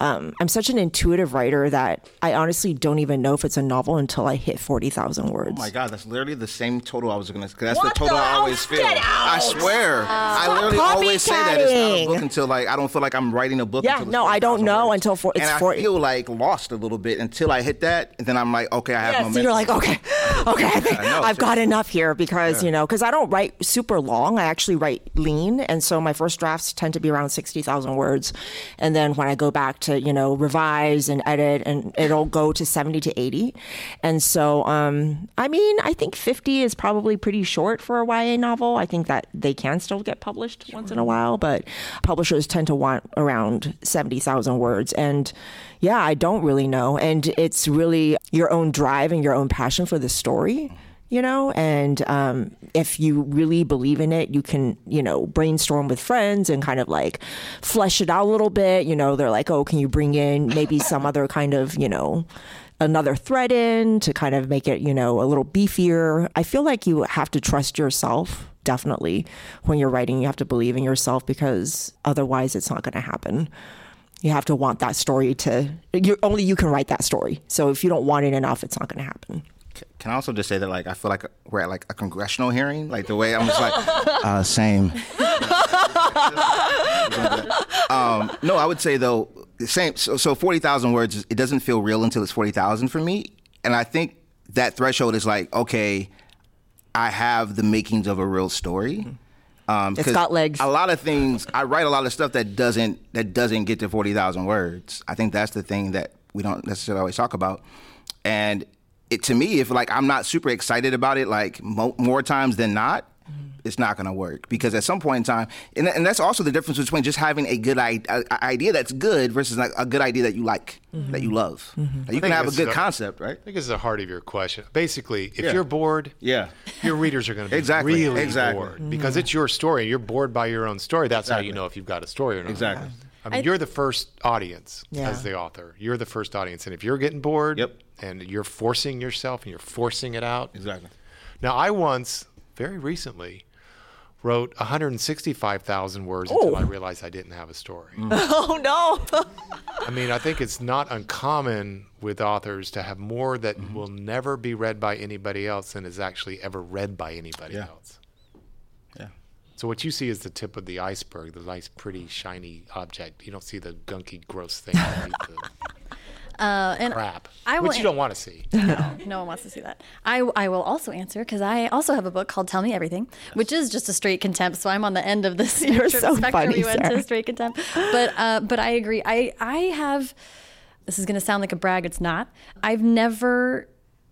um, I'm such an intuitive writer that I honestly don't even know if it's a novel until I hit 40,000 words. Oh my god, that's literally the same total I was gonna. That's What the total the I hell? always feel. Get I out! swear. I literally always say that it's not a book until like I don't feel like I'm writing a book. Yeah, until it's no, I don't know words. until for- it's and 40 I feel like lost a little bit until I hit that, and then I'm like, okay, I have Yeah, momentum. so you're like, okay, okay, I think I know, I've got enough here because, you know, because I don't write super long. I actually write lean. And so my first drafts tend to be around 60,000 words. And then when I go back to, you know, revise and edit, and it'll go to 70 to 80. And so, um, I mean, I think 50 is probably pretty short for a YA novel. I think that they can still get published once in a while, but publishers tend to want around 70,000 words. And yeah, I don't really know. And it's really your own drive and your own passion for the story. You know, and um, if you really believe in it, you can, you know, brainstorm with friends and kind of like flesh it out a little bit. You know, they're like, oh, can you bring in maybe some other kind of, you know, another thread in to kind of make it, you know, a little beefier. I feel like you have to trust yourself definitely when you're writing. You have to believe in yourself because otherwise it's not going to happen. You have to want that story to, you only you can write that story. So if you don't want it enough, it's not going to happen. Can I also just say that like I feel like we're at like a congressional hearing, like the way I'm just like, uh, same. um, no, I would say though, same. So, so forty thousand words, it doesn't feel real until it's forty thousand for me, and I think that threshold is like, okay, I have the makings of a real story. Um, It's 'cause got legs. A lot of things. I write a lot of stuff that doesn't that doesn't get to forty thousand words. I think that's the thing that we don't necessarily always talk about. And it to me, if like I'm not super excited about it, like mo- more times than not, mm-hmm. it's not going to work because at some point in time, and, and that's also the difference between just having a good I- a- idea that's good versus like a good idea that you like, mm-hmm. that you love. Mm-hmm. Like, you can have a good the- concept, right? I think it's the heart of your question. Basically, if Yeah. you're bored, Yeah. your readers are going to be Exactly, really exactly. bored because it's your story. You're bored by your own story. That's how you know if you've got a story or not. Exactly. I mean, you're the first audience Yeah. as the author. You're the first audience, and if you're getting bored, Yep. And you're forcing yourself and you're forcing it out. Exactly. Now, I once, very recently, wrote 165,000 words Oh. until I realized I didn't have a story. Oh no. I mean, I think it's not uncommon with authors to have more that Mm-hmm. will never be read by anybody else than is actually ever read by anybody Yeah. else. Yeah. So what you see is the tip of the iceberg, the nice, pretty, shiny object. You don't see the gunky, gross thing underneath the Uh, and crap, I will which you don't want to see. no, no one wants to see that. I, I will also answer because I also have a book called Tell Me Everything, which is just a straight contempt. So I'm on the end of the spectrum, so spectrum funny, you went to Sarah. straight contempt. But uh, but I agree. I I have. This is going to sound like a brag. It's not. I've never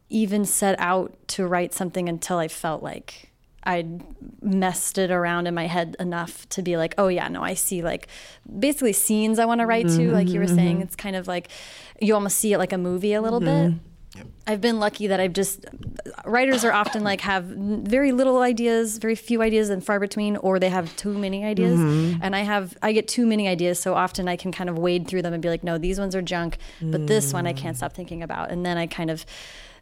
even set out to write something until I felt like I'd messed it around in my head enough to be like, oh yeah, no, I see like basically scenes I want to write to. Like you were saying, it's kind of like you almost see it like a movie a little bit. Mm-hmm. I've been lucky that I've just writers are often like have very little ideas, very few ideas and far between, or they have too many ideas. Mm-hmm. And I have I get too many ideas, so often I can kind of wade through them and be like, no, these ones are junk, but this one I mm. can't stop thinking about. And then I kind of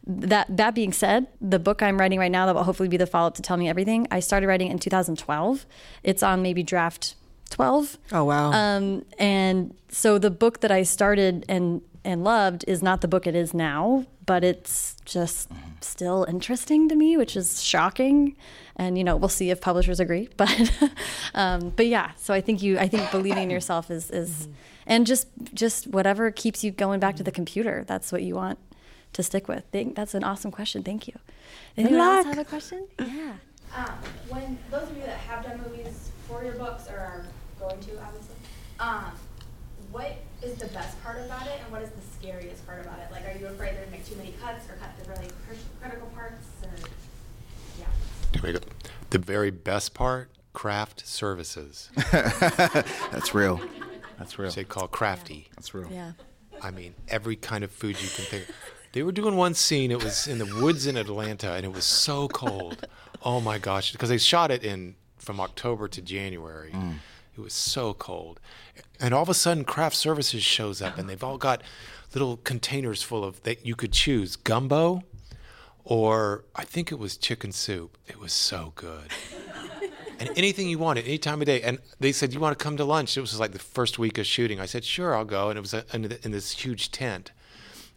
that that being said, the book I'm writing right now that will hopefully be the follow up to Tell Me Everything, I started writing in 2012. It's on maybe draft 12. Oh wow. Um, and so the book that I started and and loved is not the book it is now, but it's just still interesting to me, which is shocking. And you know, we'll see if publishers agree. But um, but yeah, so I think you I think believing in yourself is is and just just whatever keeps you going back to the computer. That's what you want to stick with. Think that's an awesome question. Thank you. Anyone else luck. have a question? Yeah. Um, when those of you that have done movies for your books or are going to, obviously, um, what is the best part about it and what is the scariest part about it? Like, are you afraid they're gonna make too many cuts or cut the really cr- critical parts? Or yeah. Here we go. The very best part, craft services. That's real. That's real. They call crafty. That's real. Yeah. I mean, every kind of food you can think. They were doing one scene. It was in the woods in Atlanta, and it was so cold. Oh my gosh! Because they shot it in from October to January. Mm. It was so cold, and all of a sudden, craft services shows up, and they've all got little containers full of that you could choose gumbo, or I think it was chicken soup. It was so good and anything you wanted, any time of day. And they said, "You want to come to lunch?" It was like the first week of shooting. I said, "Sure, I'll go." And it was uh, in, in this huge tent,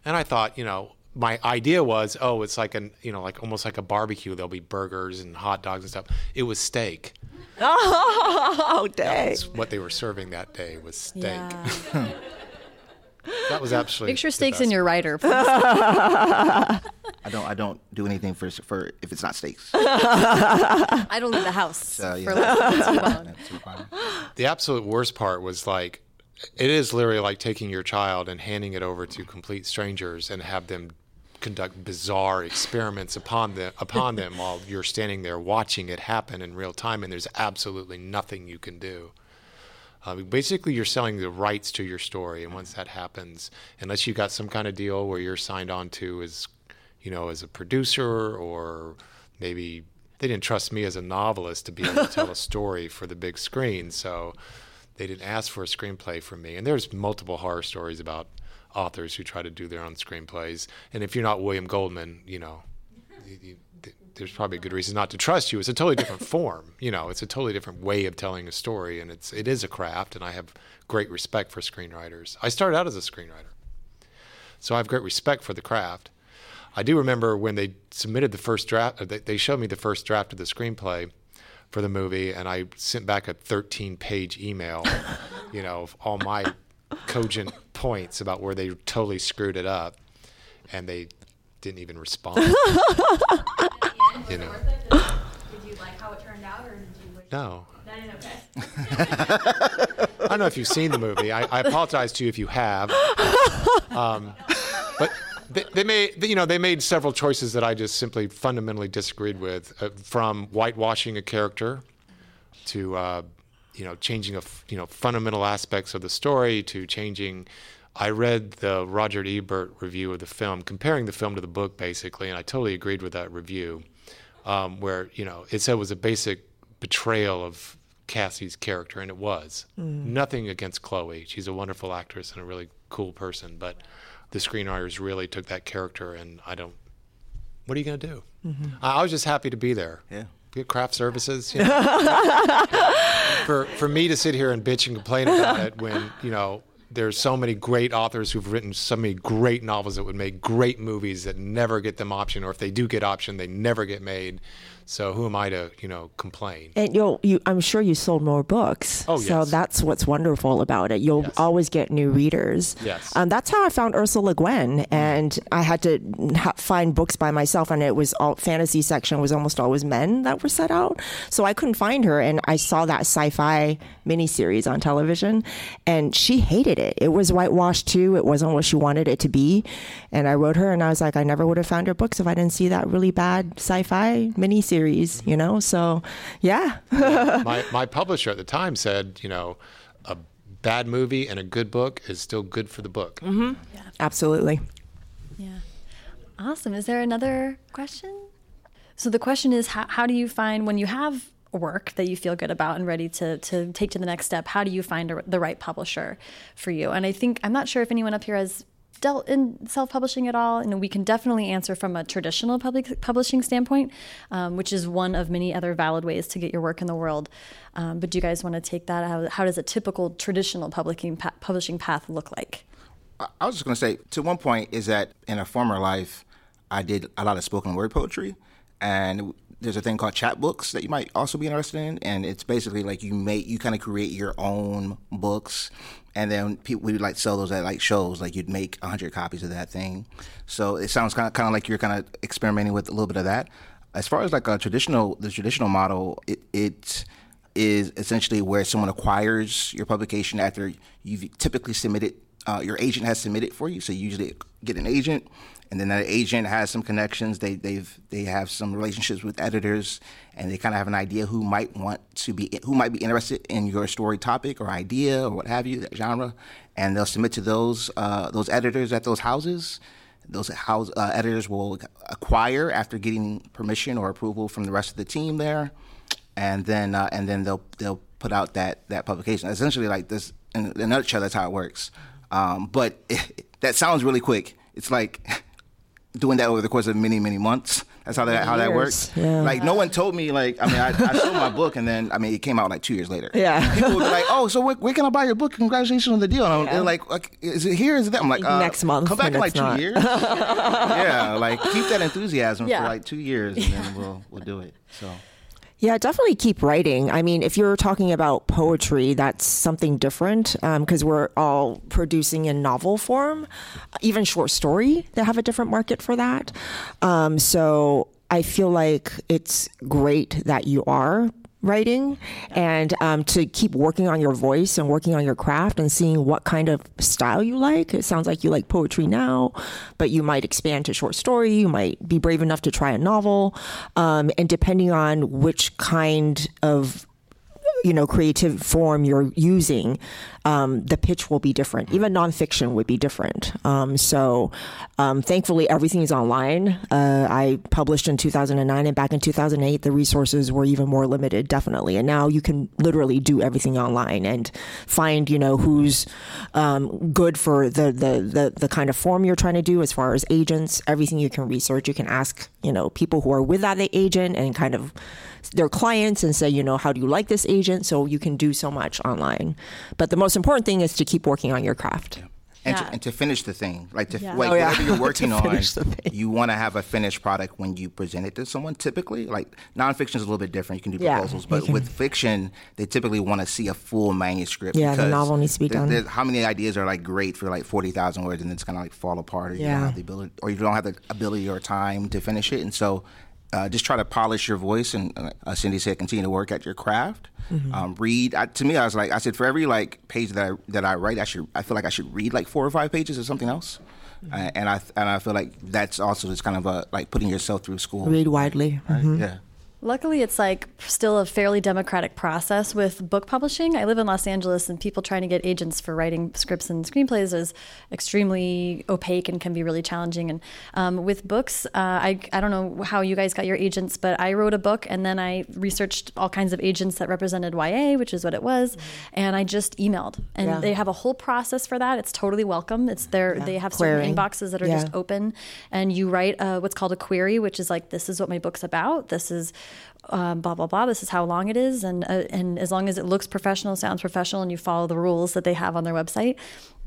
and I thought, you know, my idea was, oh, it's like an, you know, like almost like a barbecue. There'll be burgers and hot dogs and stuff. It was steak. Oh, oh dang. That's what they were serving that day was steak. Yeah. That was absolutely Make sure the steaks in your part. writer. I don't. I don't do anything for for if it's not steaks. I don't leave the house for yeah. less than T-bone. That's required. The absolute worst part was like, it is literally like taking your child and handing it over to complete strangers and have them conduct bizarre experiments upon them upon them while you're standing there watching it happen in real time, and there's absolutely nothing you can do. Uh, basically, you're selling the rights to your story, and once that happens, unless you've got some kind of deal where you're signed on to as, you know, as a producer, or maybe they didn't trust me as a novelist to be able to tell a story for the big screen, so they didn't ask for a screenplay from me. And there's multiple horror stories about authors who try to do their own screenplays, and if you're not William Goldman, you know, you, you, there's probably a good reason not to trust you. It's a totally different form, you know. It's a totally different way of telling a story, and it's it is a craft. And I have great respect for screenwriters. I started out as a screenwriter, so I have great respect for the craft. I do remember when they submitted the first draft. uh, They they showed me the first draft of the screenplay for the movie, and I sent back a 13-page email, you know, of all my cogent points about where they totally screwed it up, and they didn't even respond. At the end, was You know. Did, did Did you like how it turned out, or did you wish? No. That is okay. I don't know if you've seen the movie. I, I apologize to you if you have. Um, but they, they made, you know, they made several choices that I just simply fundamentally disagreed with, uh, from whitewashing a character to, uh, you know, changing a, f- you know, fundamental aspects of the story to changing. I read the Roger Ebert review of the film, comparing the film to the book, basically, and I totally agreed with that review, um, where you know it said it was a basic betrayal of Cassie's character, and it was. Nothing against Chloe; she's a wonderful actress and a really cool person, but the screenwriters really took that character, and I don't. What are you going to do? I, I was just happy to be there. Yeah. Craft services. You know? for for me to sit here and bitch and complain about it when you know there's so many great authors who've written so many great novels that would make great movies that never get them option, or if they do get option, they never get made. So who am I to you know complain? And you'll, you, I'm sure you sold more books. Oh, yes. So that's what's wonderful about it. You'll Yes. always get new readers. Yes. Um, that's how I found Ursula Le Guin, and I had to ha- find books by myself, and it was all fantasy section was almost always men that were set out. So I couldn't find her, and I saw that sci-fi miniseries on television, and she hated it. It was whitewashed too. It wasn't what she wanted it to be, and I wrote her, and I was like, I never would have found her books if I didn't see that really bad sci-fi miniseries. You know, so yeah. my my publisher at the time said, you know, a bad movie and a good book is still good for the book. Mm-hmm. Absolutely. Yeah. Awesome. Is there another question? So the question is how, how do you find when you have work that you feel good about and ready to, to take to the next step, how do you find a, the right publisher for you? And I think, I'm not sure if anyone up here has dealt in self-publishing at all. And we can definitely answer from a traditional public publishing standpoint um, which is one of many other valid ways to get your work in the world. Um, but do you guys want to take that? How, how does a typical traditional publishing, pa- publishing path look like? I- I was just going to say, to one point, is that in a former life, I did a lot of spoken word poetry, and there's a thing called chapbooks that you might also be interested in, and it's basically like you make you kind of create your own books, and then people would like sell those at like shows, like you'd make hundred copies of that thing. So it sounds kind of kind of like you're kind of experimenting with a little bit of that. As far as like a traditional, the traditional model, it, it is essentially where someone acquires your publication after you've typically submitted uh, your agent has submitted for you. So you usually get an agent, and then that agent has some connections. They they've they have some relationships with editors, and they kind of have an idea who might want to be who might be interested in your story topic or idea or what have you, that genre, and they'll submit to those uh, those editors at those houses. Those house uh, editors will acquire after getting permission or approval from the rest of the team there and then uh, and then they'll they'll put out that that publication. Essentially, like this in a nutshell, that's how it works. Um, but that sounds really quick. It's like doing that over the course of many many months. That's how that how that works. yeah. Like no one told me. Like I mean, I, I sold my book, and then I mean, it came out like two years later. Yeah. people would be like, "Oh, so where, where can I buy your book? Congratulations on the deal." And I'm, they're like, like, "Is it here? Is it there?" I'm like, uh, Next month, Come back in like two not. years. yeah, like keep that enthusiasm Yeah. for like two years, and then we'll we'll do it. So. Yeah, definitely keep writing. I mean, if you're talking about poetry, that's something different because we're all producing in novel form, even short story. They have a different market for that. Um, so I feel like it's great that you are writing and um, to keep working on your voice and working on your craft and seeing what kind of style you like. It sounds like you like poetry now, but you might expand to short story. You might be brave enough to try a novel. Um, and depending on which kind of you know creative form you're using um, the pitch will be different. Even nonfiction would be different. Um, so um, thankfully everything is online. Uh, i published in 2009 and back in 2008 the resources were even more limited definitely. And now you can literally do everything online and find you know who's um, good for the, the the the kind of form you're trying to do as far as agents. Everything you can research you can ask you know people who are with that agent and kind of their clients and say, you know, how do you like this agent? So you can do so much online. But the most important thing is to keep working on your craft. and, Yeah. to, and to finish the thing, like to Yeah. like Oh, yeah. whatever you're working on, finish the thing. you want to have a finished product when you present it to someone. Typically, like nonfiction is a little bit different. You can do proposals, you but can. with fiction, they typically want to see a full manuscript. Yeah, the because novel needs to be done. there's- How many ideas are like great for like forty thousand words, and it's gonna like fall apart, or you don't have the ability, or you don't have the ability or time to finish it, and so. Uh, just try to polish your voice, and uh, Cindy said, continue to work at your craft. Um, read. I, to me, I was like, I said, for every like page that I that I write, I should. I feel like I should read like four or five pages of something else. Uh, and I and I feel like that's also just kind of a like putting yourself through school. Read widely. Right? Yeah. Luckily, it's like still a fairly democratic process with book publishing. I live in Los Angeles, and people trying to get agents for writing scripts and screenplays is extremely opaque and can be really challenging. And um, with books, uh, I, I don't know how you guys got your agents, but I wrote a book and then I researched all kinds of agents that represented YA, which is what it was, and I just emailed. And Yeah. they have a whole process for that. It's totally welcome. It's their they have certain Querying. inboxes that are Yeah. just open and you write uh, what's called a query which is like this is what my book's about this is um, blah blah blah. This is how long it is. And uh, and as long as it looks professional sounds professional and you follow the rules that they have on their website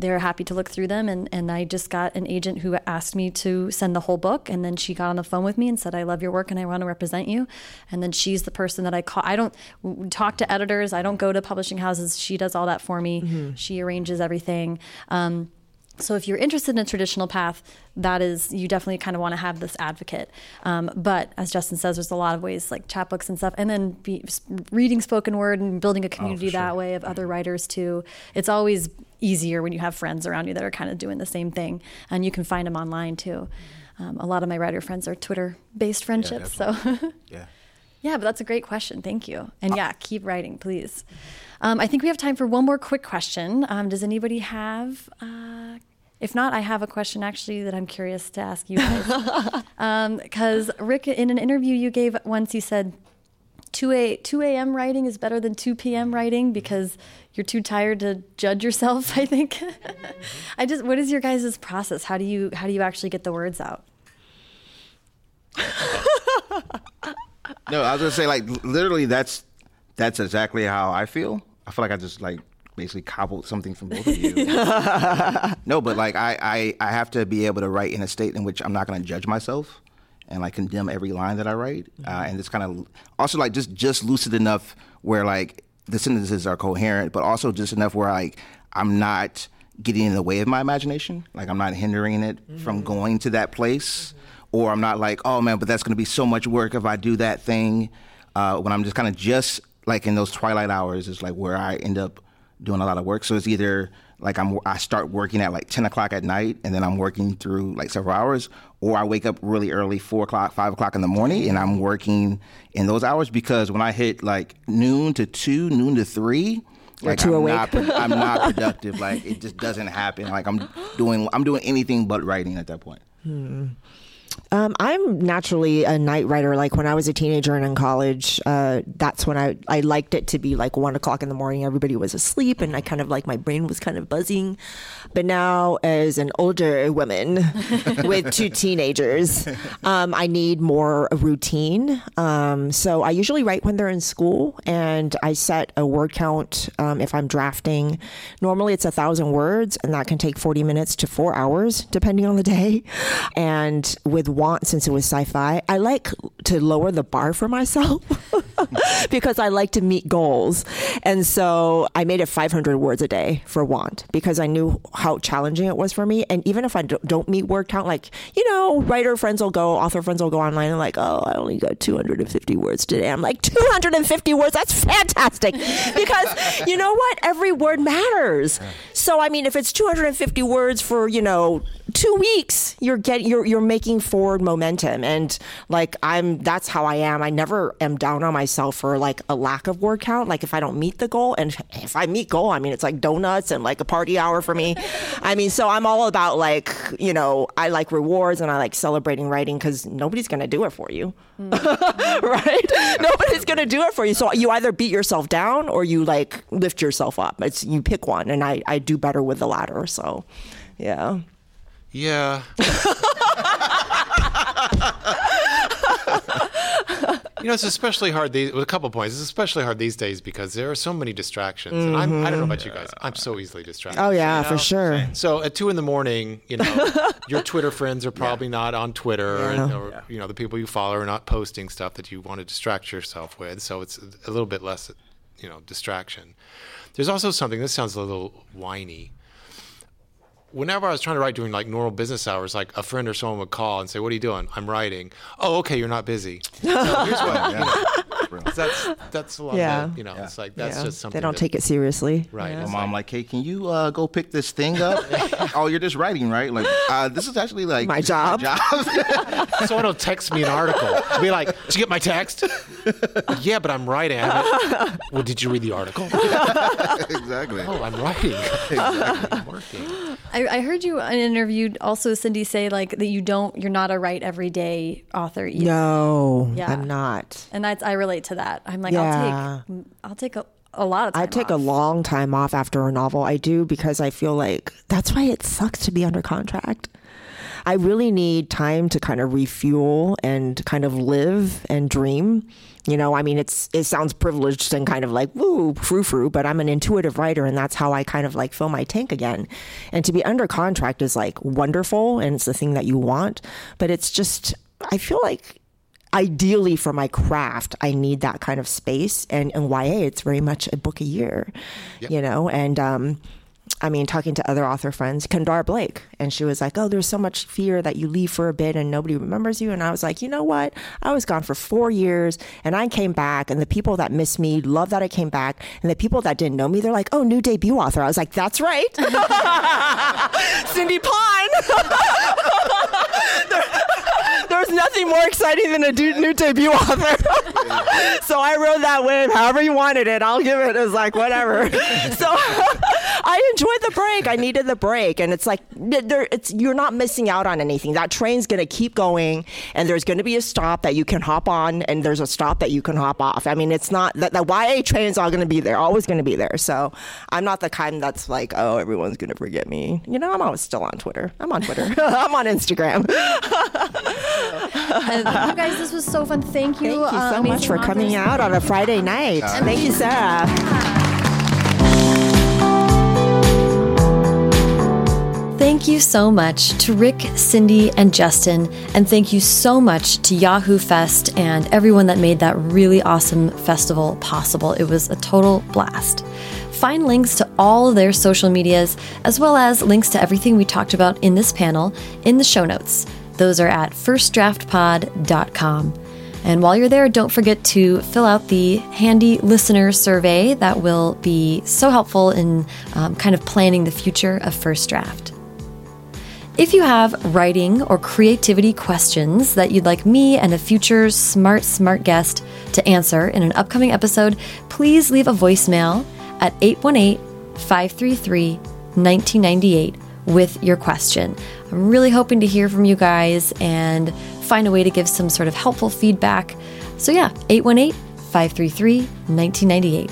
they're happy to look through them. And and I just got an agent who asked me to send the whole book. And then she got on the phone with me and said I love your work and I want to represent you. And then she's the person that I call I don't talk to editors. I don't go to publishing houses. She does all that for me. She arranges everything. Um, so if you're interested in a traditional path, that is you definitely kind of want to have this advocate. Um, but as Justin says, there's a lot of ways like chapbooks and stuff, and then be, reading spoken word and building a community that way of other writers too. It's always easier when you have friends around you that are kind of doing the same thing, and you can find them online too. Um, a lot of my writer friends are Twitter-based friendships, so. Yeah. Yeah, but that's a great question. Thank you. And yeah, keep writing, please. Um, I think we have time for one more quick question. Um, does anybody have? Uh, if not, I have a question actually that I'm curious to ask you guys. Um, because Rick, in an interview you gave once, you said 2 a 2 a.m. writing is better than 2 p.m. writing because you're too tired to judge yourself. I think. I just, what is your guys' process? How do you how do you actually get the words out? No, I was gonna say like literally that's that's exactly how I feel. I feel like I just like basically cobbled something from both of you. no, but like I, I I have to be able to write in a state in which I'm not gonna judge myself and like condemn every line that I write, uh, and it's kind of also like just just lucid enough where like the sentences are coherent, but also just enough where like I'm not getting in the way of my imagination, like I'm not hindering it from going to that place. Or I'm not like, oh man, but that's going to be so much work if I do that thing. Uh, when I'm just kind of just like in those twilight hours is like where I end up doing a lot of work. So it's either like I'm I start working at like 10 o'clock at night and then I'm working through like several hours, or I wake up really early, four o'clock, five o'clock in the morning, and I'm working in those hours because when I hit like noon to two, noon to three. Like too I'm awake. not, I'm not productive. Like it just doesn't happen. Like I'm doing, I'm doing anything but writing at that point. Hmm. Um, I'm naturally a night writer. Like when I was a teenager and in college, uh, that's when I, I liked it to be like one o'clock in the morning. Everybody was asleep, and I kind of like my brain was kind of buzzing. But now, as an older woman with two teenagers, um, I need more routine. Um, so I usually write when they're in school, and I set a word count um, if I'm drafting. Normally, it's a thousand words, and that can take 40 minutes to four hours, depending on the day. And with Want, since it was sci-fi, I like to lower the bar for myself because I like to meet goals. And so I made it 500 words a day for Want because I knew how challenging it was for me. And even if I don't meet word count, like, you know, writer friends will go, author friends will go online and like, oh, I only got 250 words today. I'm like, 250 words? That's fantastic. because you know what? Every word matters. So, I mean, if it's 250 words for, you know, two weeks, you're getting, you're, you're making forward momentum. And like, I'm, that's how I am. I never am down on myself for like a lack of word count. Like if I don't meet the goal and if I meet goal, I mean, it's like donuts and like a party hour for me. I mean, so I'm all about like, you know, I like rewards and I like celebrating writing because nobody's going to do it for you. Mm. right? Nobody's going to do it for you. So you either beat yourself down or you like lift yourself up. It's, you pick one. And I, I do better with the latter. So yeah. Yeah. you know, it's especially hard these with a couple points. It's especially hard these days because there are so many distractions. And I'm, I don't know about you guys. I'm so mm-hmm. easily distracted. Oh yeah, you for sure. So at two in the morning, you know, your Twitter friends are probably not on Twitter, and, or you know, the people you follow are not posting stuff that you want to distract yourself with. So it's a little bit less, you know, distraction. There's also something. This sounds a little whiny. Whenever I was trying to write during like normal business hours, like a friend or someone would call and say, "What are you doing?" I'm writing. Oh, okay, you're not busy. Here's what. You know, that's that's a lot. Yeah. Of, you know, it's like that's Yeah. just something They don't that- take it seriously. Right. My It's mom like, hey, can you uh, go pick this thing up? oh, you're just writing, right? Like, uh, this is actually like My job. Someone will text me an article. I'll be like, "Did you get my text?" yeah, but I'm writing. I haven't- well, did you read the article? exactly. oh, I'm writing. I'm working. I, I heard you in an interview also, Cindy, say like that you don't, you're not a write every day author either. No, Yeah. I'm not. And that's, I relate to that. I'm like, Yeah. I'll take, I'll take a, a lot of time I take a long time off after a novel. I do because I feel like that's why it sucks to be under contract. I really need time to kind of refuel and kind of live and dream. You know, I mean, it's it sounds privileged and kind of like woo frou frou, but I'm an intuitive writer, and that's how I kind of like fill my tank again. And to be under contract is like wonderful, and it's the thing that you want, but it's just I feel like ideally for my craft i need that kind of space and in ya it's very much a book a year you know and um I mean, talking to other author friends, Kendare Blake, and she was like, "Oh, there's so much fear that you leave for a bit and nobody remembers you." And I was like, "You know what? I was gone for four years, and I came back, and the people that miss me love that I came back, and the people that didn't know me, they're like, "Oh, new debut author." I was like, "That's right, Cindy Pon." There's nothing more exciting than a new debut author. so I wrote that wave however you wanted it. I'll give it as like whatever. so I enjoyed the break. I needed the break, and it's like there, it's you're not missing out on anything. That train's gonna keep going, and there's gonna be a stop that you can hop on, and there's a stop that you can hop off. I mean, it's not that the YA train's all gonna be there, always gonna be there. So I'm not the kind that's like, oh, everyone's gonna forget me. You know, I'm always still on Twitter. I'm on Twitter. I'm on Instagram. And you guys, this was so fun. Thank you. Thank you uh, so much amazing for coming out on a Friday night. Thank you, Sarah. Thank you so much to Rick, Cindy, and Justin, and thank you so much to YA-Hoo Fest and everyone that made that really awesome festival possible. It was a total blast. Find links to all of their social medias, as well as links to everything we talked about in this panel, in the show notes. Those are at firstdraftpod.com. And while you're there, don't forget to fill out the handy listener survey that will be so helpful in um, kind of planning the future of First Draft. If you have writing or creativity questions that you'd like me and a future smart, smart guest to answer in an upcoming episode, please leave a voicemail at 818 533 1998 with your question. I'm really hoping to hear from you guys and find a way to give some sort of helpful feedback. So, yeah, 818 533 1998.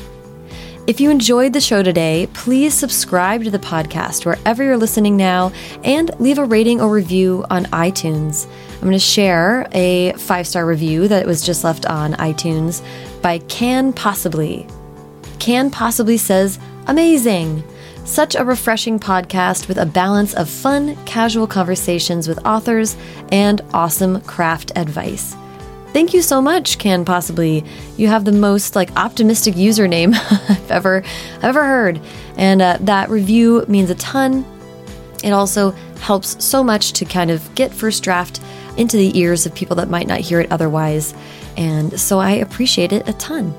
If you enjoyed the show today, please subscribe to the podcast wherever you're listening now and leave a rating or review on iTunes. I'm going to share a five star review that was just left on iTunes by Can Possibly. Can Possibly says, Amazing! Such a refreshing podcast with a balance of fun, casual conversations with authors and awesome craft advice. Thank you so much, Can Possibly. You have the most like optimistic username I've ever ever heard, and uh, that review means a ton. It also helps so much to kind of get first draft into the ears of people that might not hear it otherwise, and so I appreciate it a ton.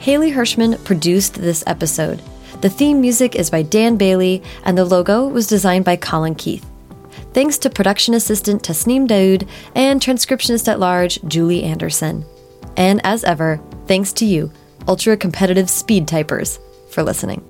Haley Hirschman produced this episode. The theme music is by Dan Bailey, and the logo was designed by Colin Keith. Thanks to production assistant Tasneem Daoud and transcriptionist at large Julie Anderson. And as ever, thanks to you, ultra competitive speed typers, for listening.